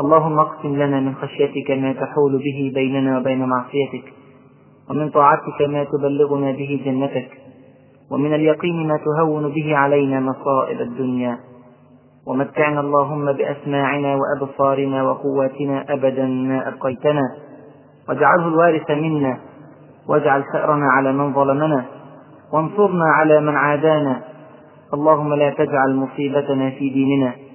اللهم اقسم لنا من خشيتك ما تحول به بيننا وبين معصيتك ومن طاعتك ما تبلغنا به جنتك ومن اليقين ما تهون به علينا مصائب الدنيا. ومتعنا اللهم بأسماعنا وأبصارنا وقواتنا أبدا ما أبقيتنا. واجعله الوارث منا واجعل ثأرنا على من ظلمنا وانصرنا على من عادانا. اللهم لا تجعل مصيبتنا في ديننا.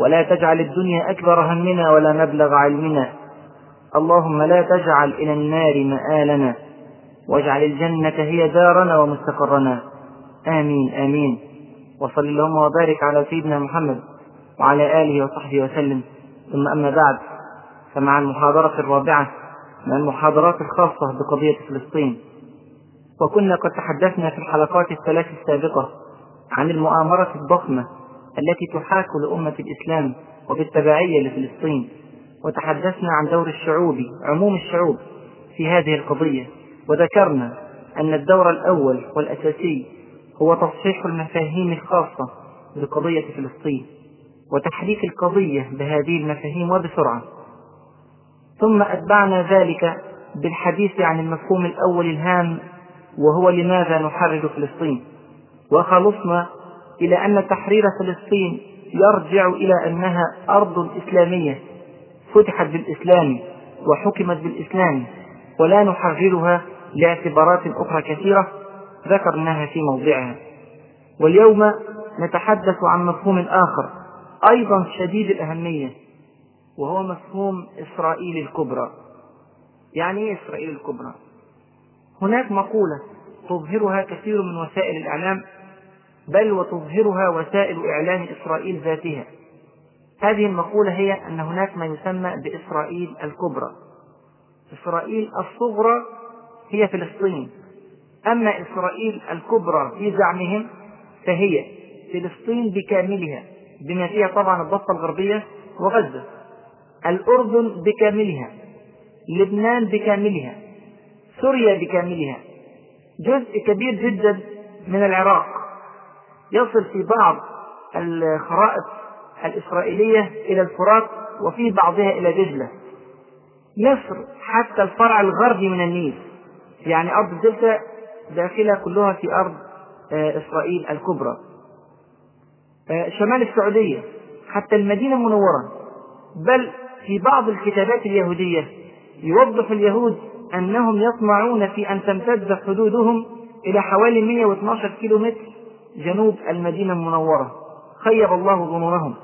ولا تجعل الدنيا أكبر همنا ولا مبلغ علمنا. اللهم لا تجعل إلى النار مآلنا. واجعل الجنة هي دارنا ومستقرنا. آمين آمين. وصل اللهم وبارك على سيدنا محمد وعلى آله وصحبه وسلم. ثم أما بعد فمع المحاضرة الرابعة من المحاضرات الخاصة بقضية فلسطين. وكنا قد تحدثنا في الحلقات الثلاث السابقة عن المؤامرة الضخمة التي تحاك لأمة الإسلام وبالتبعية لفلسطين. وتحدثنا عن دور الشعوب عموم الشعوب في هذه القضية. وذكرنا أن الدور الأول والأساسي هو تصحيح المفاهيم الخاصة بقضية فلسطين. وتحريك القضية بهذه المفاهيم وبسرعة. ثم أتبعنا ذلك بالحديث عن المفهوم الأول الهام وهو لماذا نحرر فلسطين. وخلصنا إلى أن تحرير فلسطين يرجع إلى أنها أرض إسلامية فتحت بالإسلام وحكمت بالإسلام ولا نحررها لاعتبارات أخرى كثيرة ذكرناها في موضعها واليوم نتحدث عن مفهوم آخر أيضا شديد الأهمية وهو مفهوم إسرائيل الكبرى يعني إيه إسرائيل الكبرى؟ هناك مقولة تظهرها كثير من وسائل الإعلام بل وتظهرها وسائل إعلام إسرائيل ذاتها. هذه المقولة هي أن هناك ما يسمى بإسرائيل الكبرى. إسرائيل الصغرى هي فلسطين. أما إسرائيل الكبرى في زعمهم فهي فلسطين بكاملها بما فيها طبعا الضفة الغربية وغزة. الأردن بكاملها لبنان بكاملها سوريا بكاملها. جزء كبير جدا من العراق. يصل في بعض الخرائط الإسرائيلية إلى الفرات وفي بعضها إلى دجلة. مصر حتى الفرع الغربي من النيل يعني أرض الدلتا داخلة كلها في أرض إسرائيل الكبرى. شمال السعودية حتى المدينة المنورة. بل في بعض الكتابات اليهودية يوضح اليهود أنهم يطمعون في أن تمتد حدودهم إلى حوالي 112 كيلو متر جنوب المدينة المنورة خيب الله ظنونهم.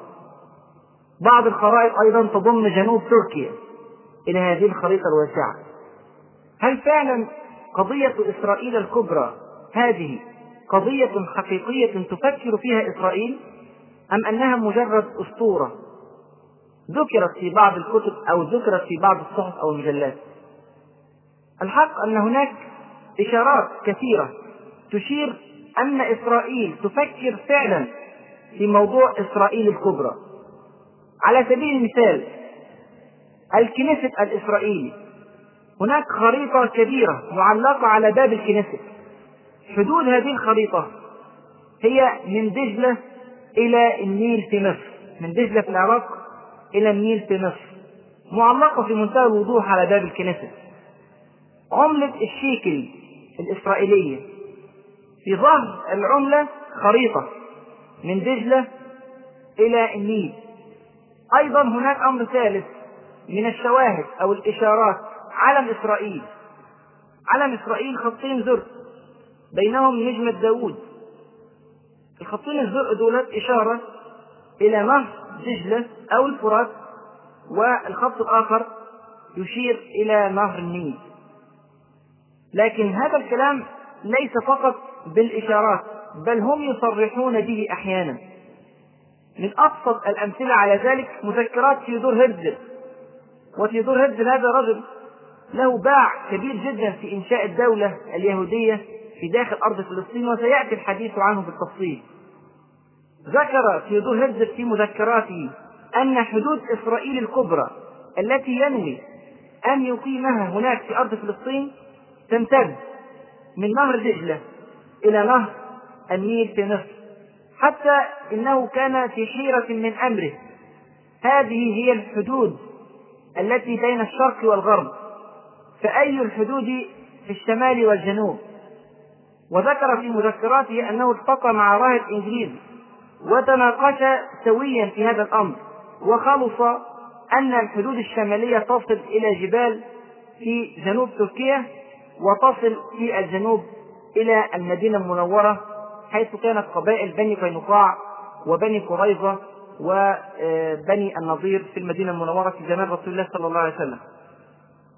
بعض الخرائط أيضا تضم جنوب تركيا إلى هذه الخريطة الواسعة. هل فعلا قضية إسرائيل الكبرى هذه قضية حقيقية تفكر فيها إسرائيل أم أنها مجرد أسطورة ذكرت في بعض الكتب أو ذكرت في بعض الصحف أو المجلات؟ الحق أن هناك إشارات كثيرة تشير أن إسرائيل تفكر فعلا في موضوع إسرائيل الكبرى. على سبيل المثال الكنيست الإسرائيلي. هناك خريطة كبيرة معلقة على باب الكنيست حدود هذه الخريطة هي من دجلة إلى النيل في مصر. من دجلة في العراق إلى النيل في مصر. معلقة في منتهى الوضوح على باب الكنيست عملة الشيكل الإسرائيلية في ظهر العملة خريطة من دجلة إلى النيل. أيضا هناك أمر ثالث من الشواهد أو الإشارات علم إسرائيل. علم إسرائيل خطين زرق بينهم نجمة داوود الخطين الزرق دولت إشارة إلى نهر دجلة أو الفرات والخط الآخر يشير إلى نهر النيل. لكن هذا الكلام ليس فقط بالإشارات بل هم يصرحون به أحيانا. من أبسط الأمثلة على ذلك مذكرات تيودور هرتزل وتيودور هرتزل هذا رجل له باع كبير جدا في إنشاء الدولة اليهودية في داخل أرض فلسطين وسيأتي الحديث عنه بالتفصيل. ذكر ثيودور هرزل في مذكراته أن حدود إسرائيل الكبرى التي ينوي أن يقيمها هناك في أرض فلسطين تمتد من نهر دجلة. إلى نهر النيل في مصر حتى إنه كان في حيرة من أمره. هذه هي الحدود التي بين الشرق والغرب. فأي الحدود في الشمال والجنوب؟ وذكر في مذكراته أنه التقى مع راهب إنجليزي وتناقش سويا في هذا الأمر وخلص أن الحدود الشمالية تصل إلى جبال في جنوب تركيا وتصل في الجنوب إلى المدينة المنورة حيث كانت قبائل بني قينقاع وبني قريظة وبني النضير في المدينة المنورة في زمان رسول الله صلى الله عليه وسلم.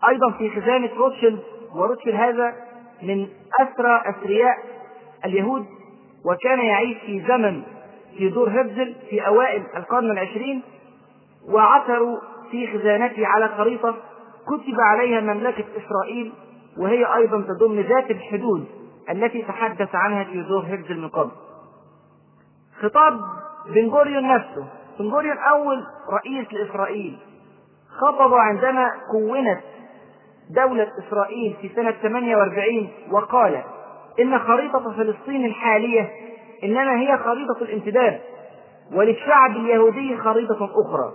أيضا في خزانة روتشيلد وروتشيلد هذا من أسرى أثرياء اليهود وكان يعيش في زمن في دور هبزل في أوائل القرن العشرين وعثروا في خزانته على خريطة كتب عليها مملكة إسرائيل وهي أيضا تضم ذات الحدود. التي تحدث عنها تيودور هرزل من قبل. خطاب بن غوريون نفسه. بن غوريون أول رئيس لإسرائيل. خطب عندما كونت دولة إسرائيل في سنة 48 وقال إن خريطة فلسطين الحالية إنما هي خريطة الامتداد وللشعب اليهودي خريطة أخرى.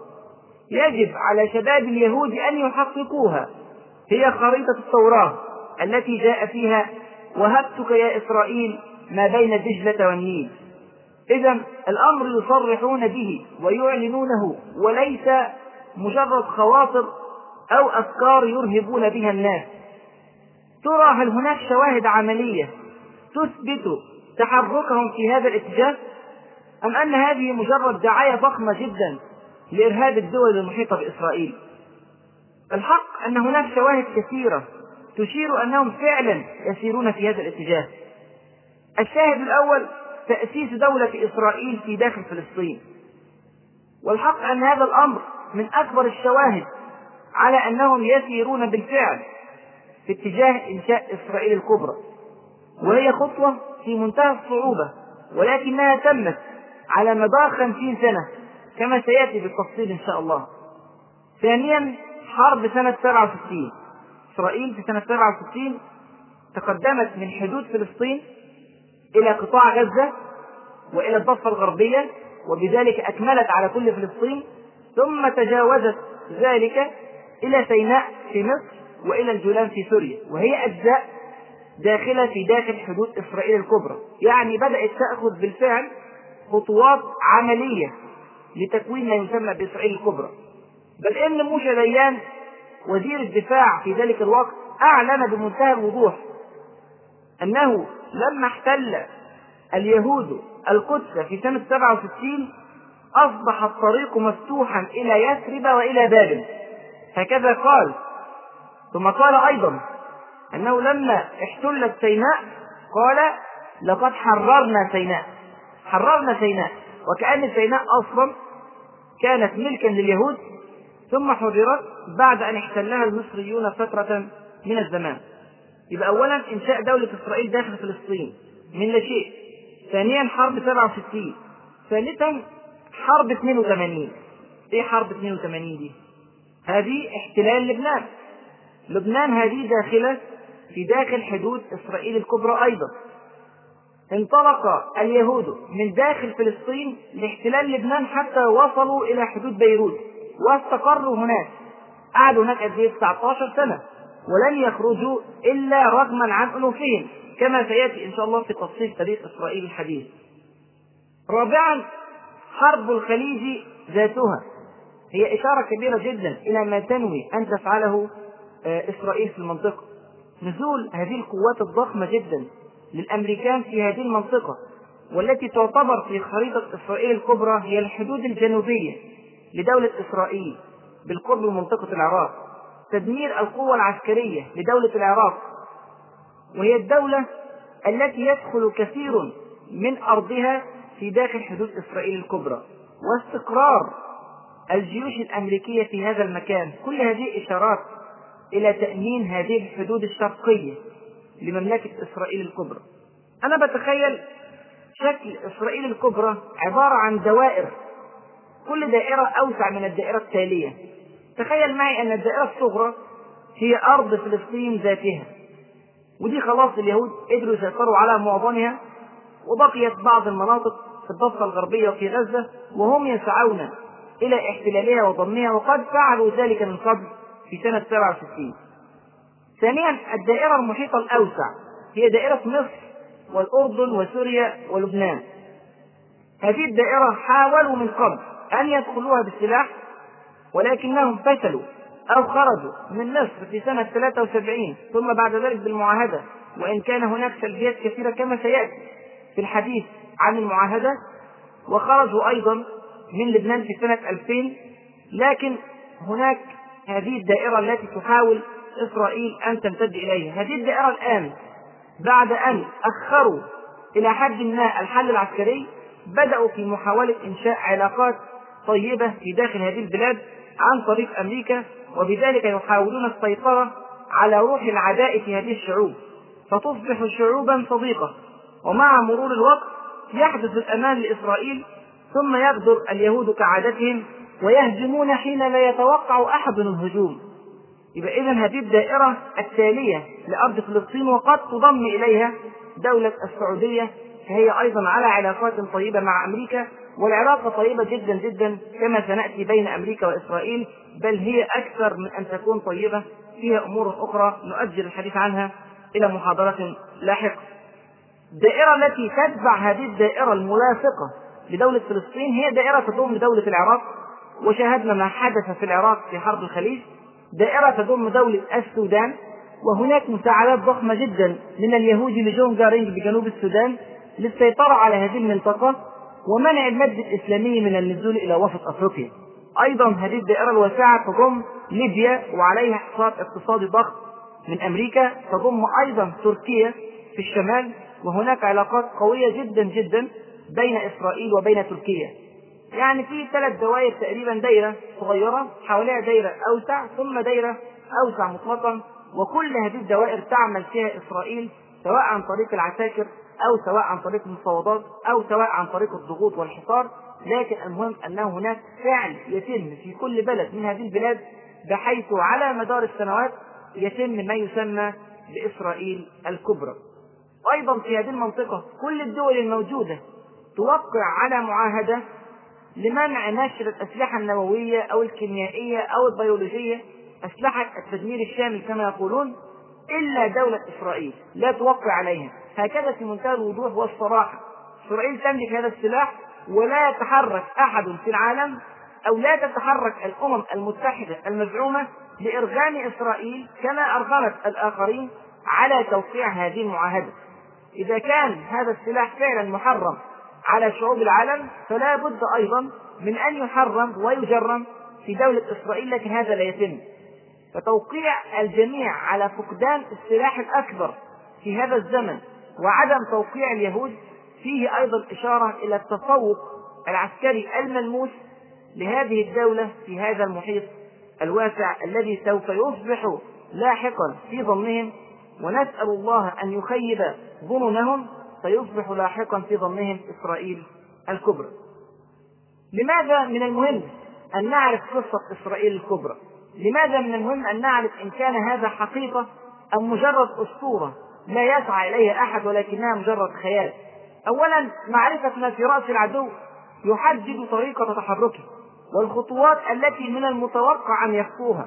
يجب على شباب اليهود أن يحققوها. هي خريطة التوراة التي جاء فيها وهبتك يا إسرائيل ما بين دجلة والنيل إذا الأمر يصرحون به ويعلنونه وليس مجرد خواطر أو أفكار يرهبون بها الناس. ترى هل هناك شواهد عملية تثبت تحركهم في هذا الاتجاه؟ أم أن هذه مجرد دعاية ضخمة جدا لإرهاب الدول المحيطة بإسرائيل؟ الحق أن هناك شواهد كثيرة تشير أنهم فعلا يسيرون في هذا الاتجاه. الشاهد الأول تأسيس دولة إسرائيل في داخل فلسطين. والحق أن هذا الأمر من أكبر الشواهد على أنهم يسيرون بالفعل في اتجاه إنشاء إسرائيل الكبرى. وهي خطوة في منتهى الصعوبة ولكنها تمت على مدار خمسين سنة كما سيأتي بالتفصيل إن شاء الله. ثانيا حرب سنة 67 إسرائيل في سنة 67 تقدمت من حدود فلسطين إلى قطاع غزة وإلى الضفة الغربية وبذلك أكملت على كل فلسطين ثم تجاوزت ذلك إلى سيناء في مصر وإلى الجولان في سوريا وهي أجزاء داخلة في داخل حدود إسرائيل الكبرى. يعني بدأت تأخذ بالفعل خطوات عملية لتكوين ما يسمى بإسرائيل الكبرى. بل إن موشى ديان وزير الدفاع في ذلك الوقت أعلن بمنتهى الوضوح أنه لما احتل اليهود القدس في سنة 67 أصبح الطريق مفتوحا إلى يثرب وإلى بابل. هكذا قال. ثم قال أيضا أنه لما احتلت سيناء قال لقد حررنا سيناء. حررنا سيناء. وكأن سيناء أصلا كانت ملكا لليهود ثم حررت بعد أن احتلها المصريون فترة من الزمان. يبقى أولا إنشاء دولة إسرائيل داخل فلسطين من لا شيء. ثانيا حرب 67 ثالثا حرب 82 إيه حرب 82 دي؟ هذه احتلال لبنان. لبنان هذه داخلة في داخل حدود إسرائيل الكبرى أيضا. انطلق اليهود من داخل فلسطين لاحتلال لبنان حتى وصلوا إلى حدود بيروت. واستقروا هناك. قعدوا هناك قد إيه؟ 19 سنة. ولن يخرجوا إلا رغما عن أنوفهم كما سيأتي إن شاء الله في تفصيل تاريخ إسرائيل الحديث. رابعا حرب الخليج ذاتها. هي إشارة كبيرة جدا إلى ما تنوي أن تفعله آه، إسرائيل في المنطقة. نزول هذه القوات الضخمة جدا للأمريكان في هذه المنطقة والتي تعتبر في خريطة إسرائيل الكبرى هي الحدود الجنوبية. لدولة إسرائيل بالقرب من منطقة العراق تدمير القوة العسكرية لدولة العراق وهي الدولة التي يدخل كثير من أرضها في داخل حدود إسرائيل الكبرى. واستقرار الجيوش الأمريكية في هذا المكان كل هذه إشارات إلى تأمين هذه الحدود الشرقية لمملكة إسرائيل الكبرى. أنا بتخيل شكل إسرائيل الكبرى عبارة عن دوائر كل دائرة أوسع من الدائرة التالية. تخيل معي أن الدائرة الصغرى هي أرض فلسطين ذاتها. ودي خلاص اليهود قدروا يسيطروا على معظمها وبقيت بعض المناطق في الضفة الغربية وفي غزة وهم يسعون إلى احتلالها وضمها وقد فعلوا ذلك من قبل في سنة 67 ثانيا الدائرة المحيطة الأوسع هي دائرة مصر والأردن وسوريا ولبنان. هذه الدائرة حاولوا من قبل أن يدخلوها بالسلاح ولكنهم فشلوا أو خرجوا من مصر في سنة 73 ثم بعد ذلك بالمعاهدة. وإن كان هناك سلبيات كثيرة كما سيأتي في الحديث عن المعاهدة. وخرجوا أيضا من لبنان في سنة 2000 لكن هناك هذه الدائرة التي تحاول إسرائيل أن تمتد إليها. هذه الدائرة الآن بعد أن أخروا إلى حد ما الحل العسكري بدأوا في محاولة إنشاء علاقات طيبة في داخل هذه البلاد عن طريق أمريكا وبذلك يحاولون السيطرة على روح العداء في هذه الشعوب. فتصبح شعوبا صديقة ومع مرور الوقت يحدث الأمان لإسرائيل ثم يغدر اليهود كعادتهم ويهجمون حين لا يتوقع أحد الهجوم. يبقى إذا هذه الدائرة التالية لأرض فلسطين وقد تضم إليها دولة السعودية فهي أيضا على علاقات طيبة مع أمريكا والعلاقة طيبة جدا جدا كما سنأتي بين أمريكا وإسرائيل بل هي أكثر من أن تكون طيبة. فيها أمور أخرى نؤجل الحديث عنها إلى محاضرة لاحقة. الدائرة التي تتبع هذه الدائرة الملاصقة لدولة فلسطين هي دائرة تضم دولة العراق وشاهدنا ما حدث في العراق في حرب الخليج. دائرة تضم دولة السودان وهناك مساعدات ضخمة جدا من اليهود لجون جارينج بجنوب السودان للسيطرة على هذه المنطقة. ومنع المد الإسلامي من النزول إلى وسط أفريقيا. أيضا هذه الدائرة الواسعة تضم ليبيا وعليها حصار اقتصادي ضخم من أمريكا تضم أيضا تركيا في الشمال وهناك علاقات قوية جدا جدا بين إسرائيل وبين تركيا. يعني في ثلاث دوائر تقريبا دايرة صغيرة حواليها دايرة أوسع ثم دايرة أوسع مطلقا وكل هذه الدوائر تعمل فيها إسرائيل سواء عن طريق العساكر أو سواء عن طريق المفاوضات أو سواء عن طريق الضغوط والحصار لكن المهم أن هناك فعل يتم في كل بلد من هذه البلاد بحيث على مدار السنوات يتم ما يسمى بإسرائيل الكبرى. أيضا في هذه المنطقة كل الدول الموجودة توقع على معاهدة لمنع نشر الأسلحة النووية أو الكيميائية أو البيولوجية أسلحة التدمير الشامل كما يقولون إلا دولة إسرائيل. لا توقع عليها. هكذا في منتهى الوضوح والصراحة. إسرائيل تملك هذا السلاح ولا يتحرك أحد في العالم أو لا تتحرك الأمم المتحدة المزعومة لإرغام إسرائيل كما أرغمت الآخرين على توقيع هذه المعاهدة. إذا كان هذا السلاح فعلا محرم على شعوب العالم فلا بد أيضا من أن يحرم ويجرم في دولة إسرائيل لكن هذا لا يتم. فتوقيع الجميع على فقدان السلاح الأكبر في هذا الزمن وعدم توقيع اليهود فيه أيضا إشارة إلى التفوق العسكري الملموس لهذه الدولة في هذا المحيط الواسع الذي سوف يصبح لاحقا في ظنهم. ونسأل الله أن يخيب ظنونهم فيصبح لاحقا في ظنهم إسرائيل الكبرى. لماذا من المهم أن نعرف قصة إسرائيل الكبرى؟ لماذا من المهم أن نعرف إن كان هذا حقيقة أم مجرد أسطورة؟ لا يسعى إليها أحد ولكنها مجرد خيال. أولا معرفة ما في رأس العدو يحدد طريقة تحركه والخطوات التي من المتوقع أن يخطوها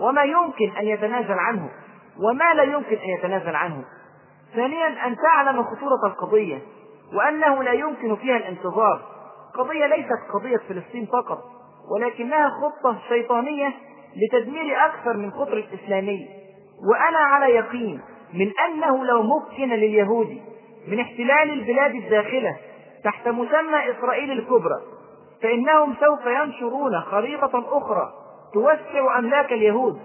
وما يمكن أن يتنازل عنه وما لا يمكن أن يتنازل عنه. ثانيا أن تعلم خطورة القضية وأنه لا يمكن فيها الانتظار. قضية ليست قضية فلسطين فقط ولكنها خطة شيطانية لتدمير أكثر من قطر الإسلامي. وأنا على يقين من أنه لو مكن لليهود من احتلال البلاد الداخلة تحت مسمى إسرائيل الكبرى فإنهم سوف ينشرون خريطة أخرى توسع أملاك اليهود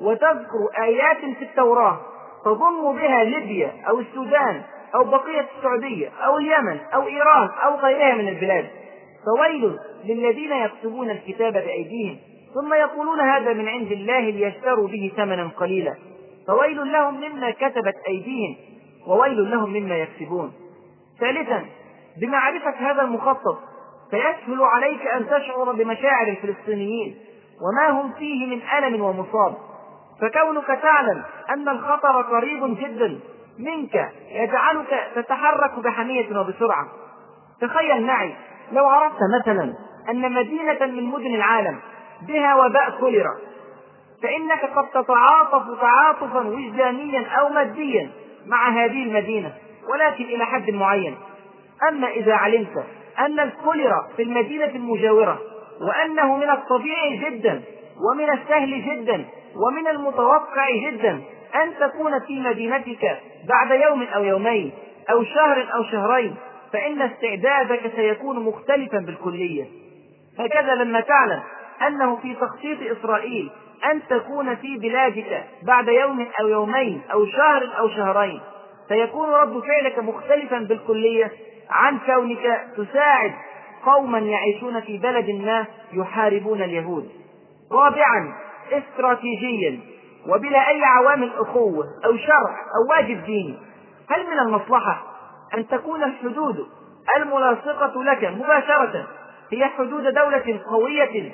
وتذكر آيات في التوراة تضم بها ليبيا أو السودان أو بقية السعودية أو اليمن أو إيران أو غيرها من البلاد. فويل للذين يكتبون الكتاب بأيديهم. ثم يقولون هذا من عند الله ليشتروا به ثمنا قليلا. فويل لهم مما كتبت أيديهم وويل لهم مما يكسبون. ثالثا بمعرفة هذا المخطط فيسهل عليك أن تشعر بمشاعر الفلسطينيين وما هم فيه من ألم ومصاب. فكونك تعلم أن الخطر قريب جدا منك يجعلك تتحرك بحمية وبسرعة. تخيل معي لو عرفت مثلا أن مدينة من مدن العالم بها وباء كوليرا. فإنك قد تتعاطف تعاطفا وجدانيا أو ماديا مع هذه المدينة ولكن إلى حد معين. أما إذا علمت أن الكوليرا في المدينة المجاورة وأنه من الطبيعي جدا ومن السهل جدا ومن المتوقع جدا أن تكون في مدينتك بعد يوم أو يومين أو شهر أو شهرين فإن استعدادك سيكون مختلفا بالكلية. هكذا لما تعلم أنه في تخطيط إسرائيل أن تكون في بلادك بعد يوم أو يومين أو شهر أو شهرين. سيكون رد فعلك مختلفا بالكلية عن كونك تساعد قوما يعيشون في بلد ما يحاربون اليهود. رابعا استراتيجيا وبلا أي عوامل أخوة أو شرع أو واجب ديني. هل من المصلحة أن تكون الحدود الملاصقة لك مباشرة هي حدود دولة قوية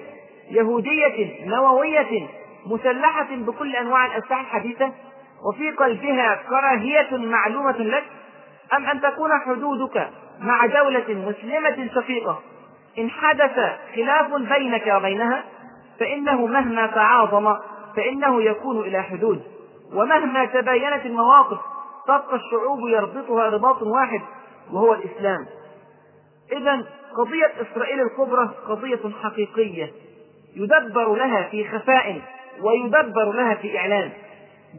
يهودية نووية مسلحة بكل أنواع الأسلحة الحديثة وفي قلبها كراهية معلومة لك أم أن تكون حدودك مع دولة مسلمة شقيقة إن حدث خلاف بينك وبينها فإنه مهما تعاظم فإنه يكون إلى حدود. ومهما تباينت المواقف تبقى الشعوب يربطها رباط واحد وهو الإسلام. إذا قضية إسرائيل الكبرى قضية حقيقية. يدبر لها في خفاء ويدبر لها في إعلان.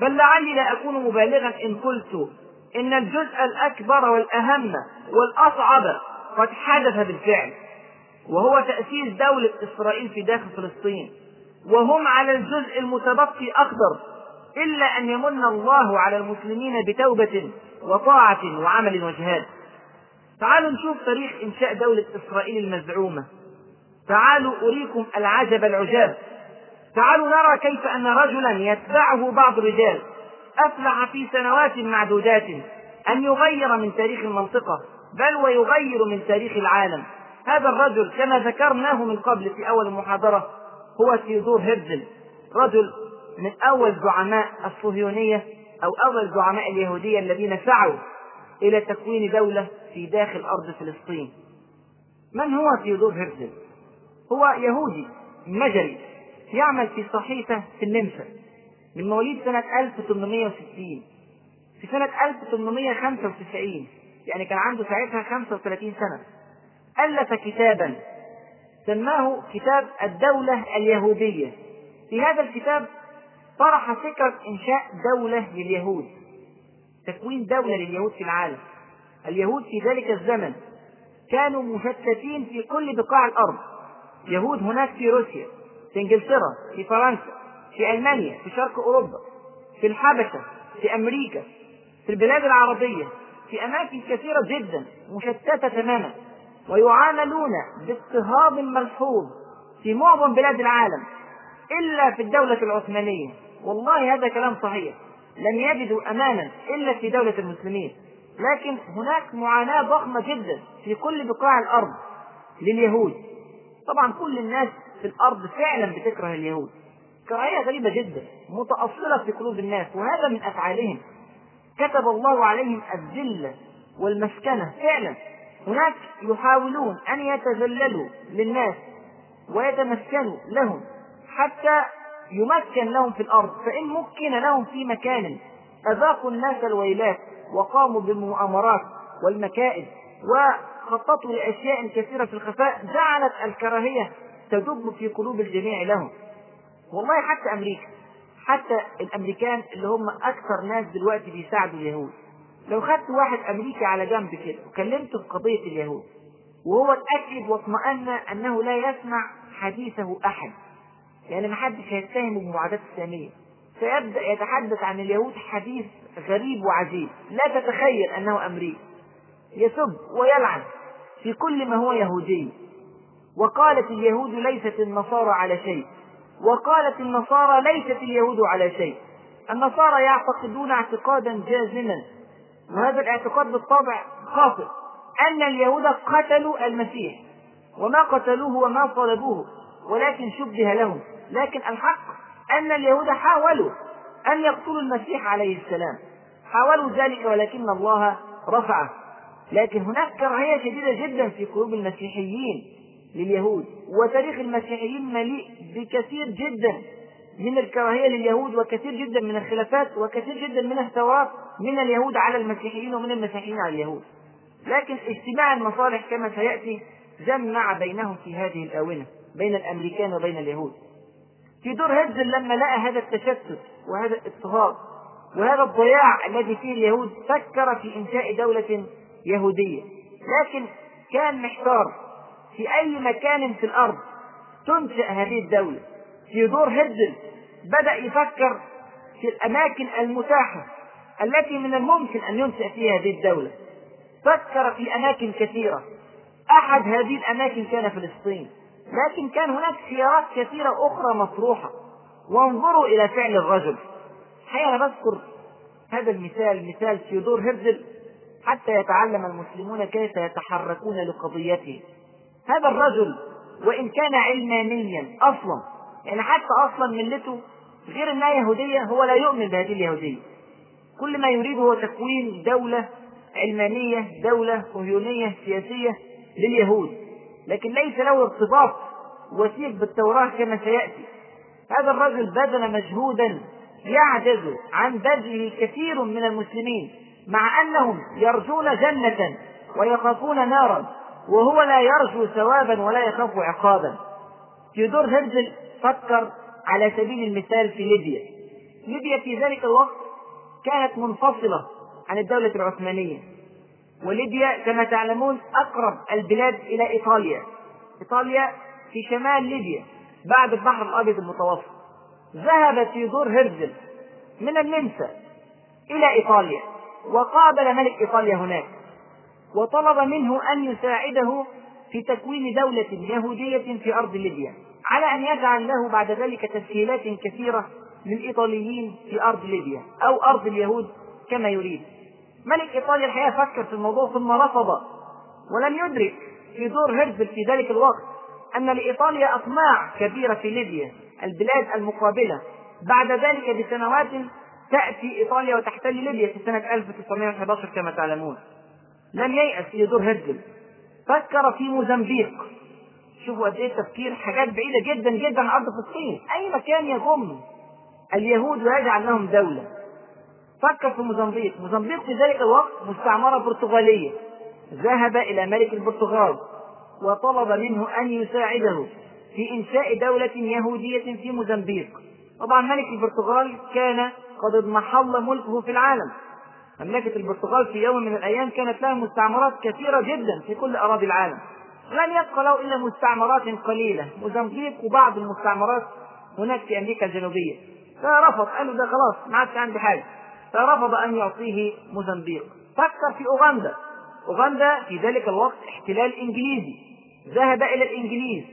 بل لعلي لا أكون مبالغا إن قلت إن الجزء الأكبر والأهم والأصعب قد حدث بالفعل وهو تأسيس دولة إسرائيل في داخل فلسطين وهم على الجزء المتبقي أقدر إلا أن يمن الله على المسلمين بتوبة وطاعة وعمل وجهاد. تعالوا نشوف تاريخ إنشاء دولة إسرائيل المزعومة. تعالوا أريكم العجب العجاب. تعالوا نرى كيف أن رجلا يتبعه بعض الرجال. أفلح في سنوات معدودات أن يغير من تاريخ المنطقة بل ويغير من تاريخ العالم. هذا الرجل كما ذكرناه من قبل في أول المحاضرة هو تيودور هيرزل. رجل من أول زعماء الصهيونية أو أول زعماء اليهودية الذين سعوا إلى تكوين دولة في داخل أرض فلسطين. من هو تيودور هيرزل؟ هو يهودي مجري يعمل في صحيفة في النمسا من مواليد سنة 1860 في سنة 1895 يعني كان عنده ساعتها 35 سنة ألف كتابا سماه كتاب الدولة اليهودية. في هذا الكتاب طرح فكرة إنشاء دولة لليهود تكوين دولة لليهود في العالم. اليهود في ذلك الزمن كانوا مشتتين في كل بقاع الأرض. يهود هناك في روسيا في إنجلترا في فرنسا في ألمانيا في شرق أوروبا في الحبشة في أمريكا في البلاد العربية في أماكن كثيرة جدا مشتتة تماما ويعاملون باضطهاد ملحوظ في معظم بلاد العالم إلا في الدولة العثمانية. والله هذا كلام صحيح. لم يجدوا أمانا إلا في دولة المسلمين. لكن هناك معاناة ضخمة جدا في كل بقاع الأرض لليهود. طبعا كل الناس في الأرض فعلا بتكره اليهود. كراهية غريبة جدا متأصلة في قلوب الناس وهذا من أفعالهم. كتب الله عليهم الذلة والمسكنة فعلا. هناك يحاولون أن يتذللوا للناس ويتمكنوا لهم حتى يمكن لهم في الأرض. فإن مكن لهم في مكان أذاقوا الناس الويلات وقاموا بالمؤامرات والمكائد. وخططوا لأشياء كثيرة في الخفاء جعلت الكراهية تدب في قلوب الجميع لهم. والله حتى أمريكا حتى الأمريكان اللي هم أكثر ناس دلوقتي بيساعدوا اليهود. لو خدت واحد أمريكي على جنب كده وكلمته في قضية اليهود وهو اتأكد واطمأن أنه لا يسمع حديثه أحد يعني ما حدش هيتهمه بمعاداة السامية. سيبدأ يتحدث عن اليهود حديث غريب وعجيب لا تتخيل أنه أمريكي. يسب ويلعن. في كل ما هو يهودي. وقالت اليهود ليست النصارى على شيء. وقالت النصارى ليست اليهود على شيء. النصارى يعتقدون اعتقادا جازما. وهذا الاعتقاد بالطبع خاطئ. أن اليهود قتلوا المسيح. وما قتلوه وما صلبوه. ولكن شبه لهم. لكن الحق أن اليهود حاولوا أن يقتلوا المسيح عليه السلام. حاولوا ذلك ولكن الله رفعه. لكن هناك كراهية شديدة جدا في قلوب المسيحيين لليهود وتاريخ المسيحيين مليء بكثير جدا من الكراهية لليهود وكثير جدا من الخلافات وكثير جدا من الثورات من اليهود على المسيحيين ومن المسيحيين على اليهود. لكن اجتماع المصالح كما سيأتي جمع بينهم في هذه الآونة بين الأمريكان وبين اليهود. في دور هرزل لما لقى هذا التشتت وهذا الاضطهاد وهذا الضياع الذي فيه اليهود فكر في إنشاء دولة يهودية. لكن كان محتار في أي مكان في الأرض تنشأ هذه الدولة. في دور هرزل بدأ يفكر في الأماكن المتاحة التي من الممكن أن ينشأ فيها هذه الدولة. فكر في أماكن كثيرة. أحد هذه الأماكن كان فلسطين. لكن كان هناك خيارات كثيرة أخرى مطروحة. وانظروا إلى فعل الرجل. حقيقة أنا بذكر هذا المثال مثال تيودور هرزل حتى يتعلم المسلمون كيف يتحركون لقضيته. هذا الرجل وإن كان علمانيا أصلا يعني حتى أصلا ملته غير أنها يهودية هو لا يؤمن بهذه اليهودية. كل ما يريده هو تكوين دولة علمانية دولة صهيونية سياسية لليهود. لكن ليس له ارتباط وثيق بالتوراة كما سيأتي. هذا الرجل بذل مجهودا يعجز عن بذله كثير من المسلمين. مع أنهم يرجون جنة ويخافون نارا وهو لا يرجو ثوابا ولا يخاف عقابا. تيودور هرزل فكر على سبيل المثال في ليبيا. ليبيا في ذلك الوقت كانت منفصلة عن الدولة العثمانية. وليبيا كما تعلمون أقرب البلاد إلى إيطاليا. إيطاليا في شمال ليبيا بعد البحر الأبيض المتوسط. ذهب تيودور هرزل من النمسا إلى إيطاليا. وقابل ملك إيطاليا هناك وطلب منه أن يساعده في تكوين دولة يهودية في أرض ليبيا على أن يجعل له بعد ذلك تسهيلات كثيرة للإيطاليين في أرض ليبيا أو أرض اليهود كما يريد. ملك إيطاليا الحقيقة فكر في الموضوع ثم رفض ولم يدرك في دور هرزل في ذلك الوقت أن لإيطاليا أطماع كبيرة في ليبيا البلاد المقابلة بعد ذلك بسنوات تأتي إيطاليا وتحتل ليبيا في سنة 1911 كما تعلمون. لم ييأس في دور هرزل فكر في موزمبيق. شوفوا قد إيه تفكير حاجات بعيدة جدا جدا عن أرض فلسطين. أي مكان يضم اليهود ويجعل لهم دولة. فكر في موزمبيق. موزمبيق في ذلك الوقت مستعمرة برتغالية. ذهب إلى ملك البرتغال وطلب منه أن يساعده في إنشاء دولة يهودية في موزمبيق. طبعا ملك البرتغال كان قد اضمحل ملكه في العالم. مملكة البرتغال في يوم من الأيام كانت لها مستعمرات كثيرة جدا في كل أراضي العالم. لم يبقى له إلا مستعمرات قليلة موزمبيق وبعض المستعمرات هناك في أمريكا الجنوبية. فرفض قال له ده خلاص ما عادش عندي حاجة. فرفض أن يعطيه موزمبيق. فكر في أوغندا. أوغندا في ذلك الوقت احتلال إنجليزي. ذهب إلى الإنجليز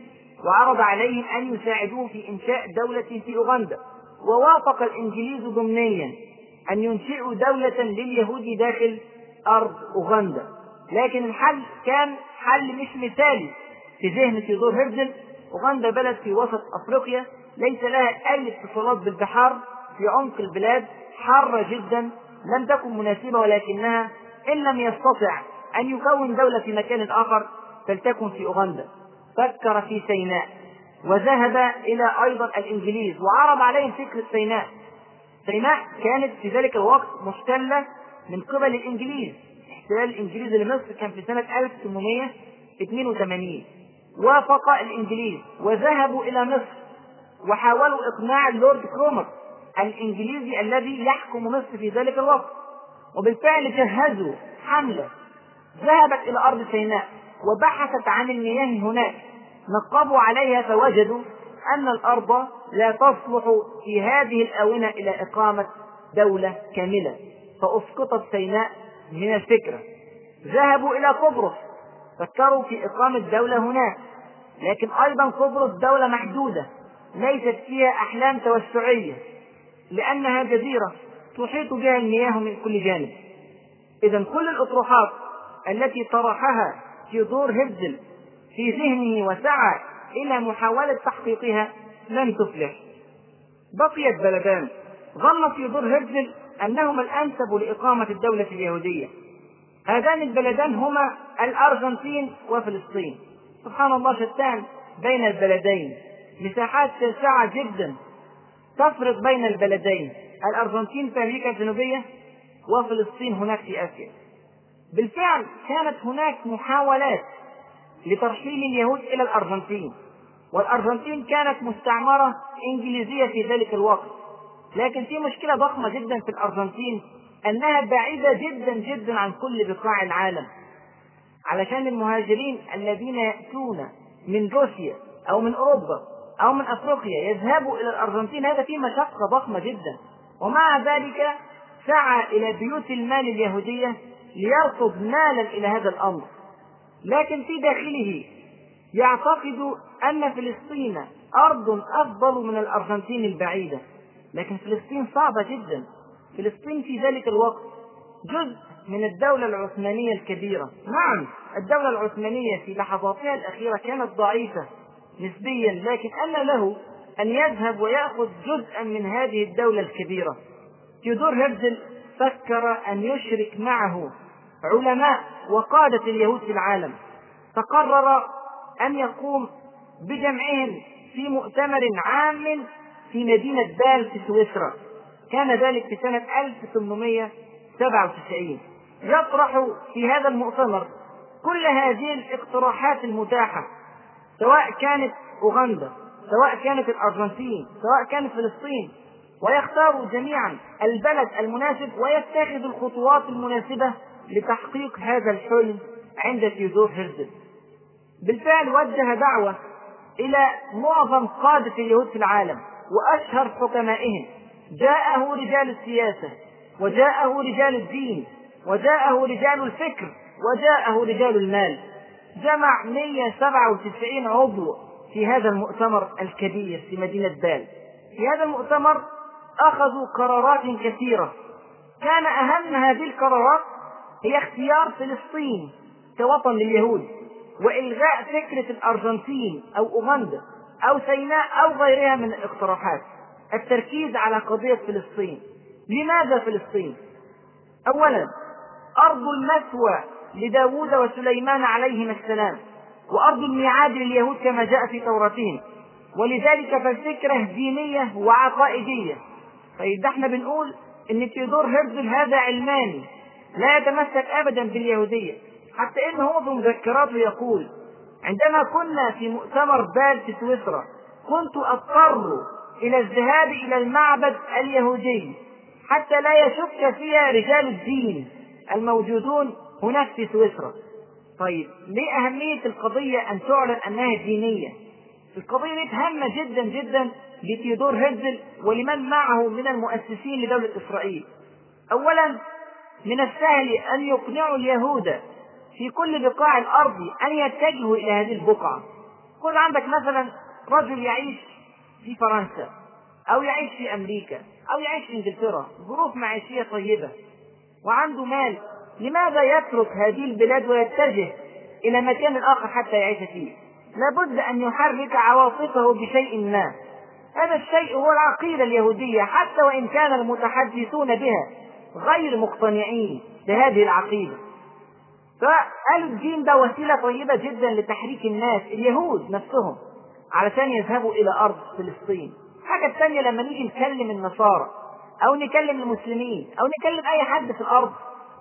وعرض عليهم أن يساعدوه في إنشاء دولة في أوغندا. ووافق الإنجليز ضمنيا أن ينشئوا دولة لليهود داخل أرض أوغندا. لكن الحل كان حل مش مثالي في ذهن تيودور هرزل أوغندا بلد في وسط أفريقيا ليس لها أي اتصالات بالبحار. في عمق البلاد حارة جدا لم تكن مناسبة ولكنها إن لم يستطع أن يكون دولة في مكان آخر فلتكن في أوغندا. فكر في سيناء. وذهب إلى أيضا الإنجليز وعرض عليهم فكرة سيناء. سيناء كانت في ذلك الوقت محتلة من قبل الإنجليز. احتلال الإنجليز لمصر كان في سنة 1882 وافق الإنجليز وذهبوا إلى مصر وحاولوا إقناع اللورد كرومر الإنجليزي الذي يحكم مصر في ذلك الوقت. وبالفعل جهزوا حملة. ذهبت إلى أرض سيناء وبحثت عن المياه هناك. نقبوا عليها فوجدوا أن الأرض لا تصلح في هذه الآونة إلى إقامة دولة كاملة فأسقطت سيناء من الفكرة. ذهبوا إلى قبرص فكروا في إقامة دولة هناك. لكن أيضا قبرص دولة محدودة ليست فيها أحلام توسعية لأنها جزيرة تحيط بها المياه من كل جانب. إذا كل الأطروحات التي طرحها تيودور هيرزل في ذهنه وسعى إلى محاولة تحقيقها لم تفلح. بقيت بلدان ظن تيودور هيرزل أنهما الأنسب لإقامة الدولة اليهودية. هذان البلدان هما الأرجنتين وفلسطين. سبحان الله شتان بين البلدين. مساحات شاسعة جدا. تفرق بين البلدين. الأرجنتين في أمريكا الجنوبية وفلسطين هناك في آسيا. بالفعل كانت هناك محاولات لترحيل اليهود إلى الأرجنتين. والأرجنتين كانت مستعمرة إنجليزية في ذلك الوقت. لكن في مشكلة ضخمة جدا في الأرجنتين أنها بعيدة جدا جدا عن كل بقاع العالم. علشان المهاجرين الذين يأتون من روسيا أو من أوروبا أو من أفريقيا يذهبوا إلى الأرجنتين هذا فيه مشقة ضخمة جدا. ومع ذلك سعى إلى بيوت المال اليهودية ليرصد مالا إلى هذا الأمر. لكن في داخله يعتقد أن فلسطين أرض أفضل من الأرجنتين البعيدة. لكن فلسطين صعبة جدا. فلسطين في ذلك الوقت جزء من الدولة العثمانية الكبيرة. نعم الدولة العثمانية في لحظاتها الأخيرة كانت ضعيفة نسبيا لكن أن له أن يذهب ويأخذ جزءا من هذه الدولة الكبيرة. تيودور هرزل فكر أن يشرك معه. علماء وقادة اليهود في العالم فقرر أن يقوم بجمعهم في مؤتمر عام في مدينة بال في سويسرا. كان ذلك في سنة 1897 يطرح في هذا المؤتمر كل هذه الاقتراحات المتاحة سواء كانت أوغندا سواء كانت الأرجنتين سواء كانت فلسطين ويختار جميعا البلد المناسب ويتخذ الخطوات المناسبة لتحقيق هذا الحلم عند تيودور هيرزل. بالفعل وجه دعوة إلى معظم قادة اليهود في العالم وأشهر حكمائهم. جاءه رجال السياسة وجاءه رجال الدين وجاءه رجال الفكر وجاءه رجال المال. جمع 197 عضو في هذا المؤتمر الكبير في مدينة بال في هذا المؤتمر أخذوا قرارات كثيرة. كان أهم هذه القرارات هي اختيار فلسطين كوطن لليهود وإلغاء فكرة الأرجنتين أو أوغندا أو سيناء أو غيرها من الاقتراحات. التركيز على قضية فلسطين. لماذا فلسطين؟ أولا أرض المثوى لداود وسليمان عليهما السلام وأرض الميعاد لليهود كما جاء في توراتهم. ولذلك فالفكرة دينية وعقائدية. طيب ده إحنا بنقول إن تيودور هرزل هذا علماني لا يتمسك ابدا باليهودية حتى إنه هو مذكراته يقول عندما كنا في مؤتمر بال في سويسرا كنت أضطر إلى الذهاب إلى المعبد اليهودي حتى لا يشك فيها رجال الدين الموجودون هناك في سويسرا. طيب ليه أهمية القضية أن تعلن أنها دينية؟ القضية دي هامة جدا جدا لتيودور هيرزل ولمن معه من المؤسسين لدولة إسرائيل. أولا من السهل أن يقنعوا اليهود في كل بقاع الأرض أن يتجهوا إلى هذه البقعة. خذ عندك مثلا رجل يعيش في فرنسا أو يعيش في أمريكا أو يعيش في إنجلترا ظروف معيشية طيبة وعنده مال لماذا يترك هذه البلاد ويتجه إلى مكان آخر حتى يعيش فيه؟ لابد أن يحرك عواطفه بشيء ما. هذا الشيء هو العقيدة اليهودية حتى وإن كان المتحدثون بها. غير مقتنعين بهذه العقيدة. فقالوا الدين ده وسيلة طيبة جدا لتحريك الناس اليهود نفسهم علشان يذهبوا إلى أرض فلسطين. الحاجة الثانية لما نيجي نكلم النصارى أو نكلم المسلمين أو نكلم أي حد في الأرض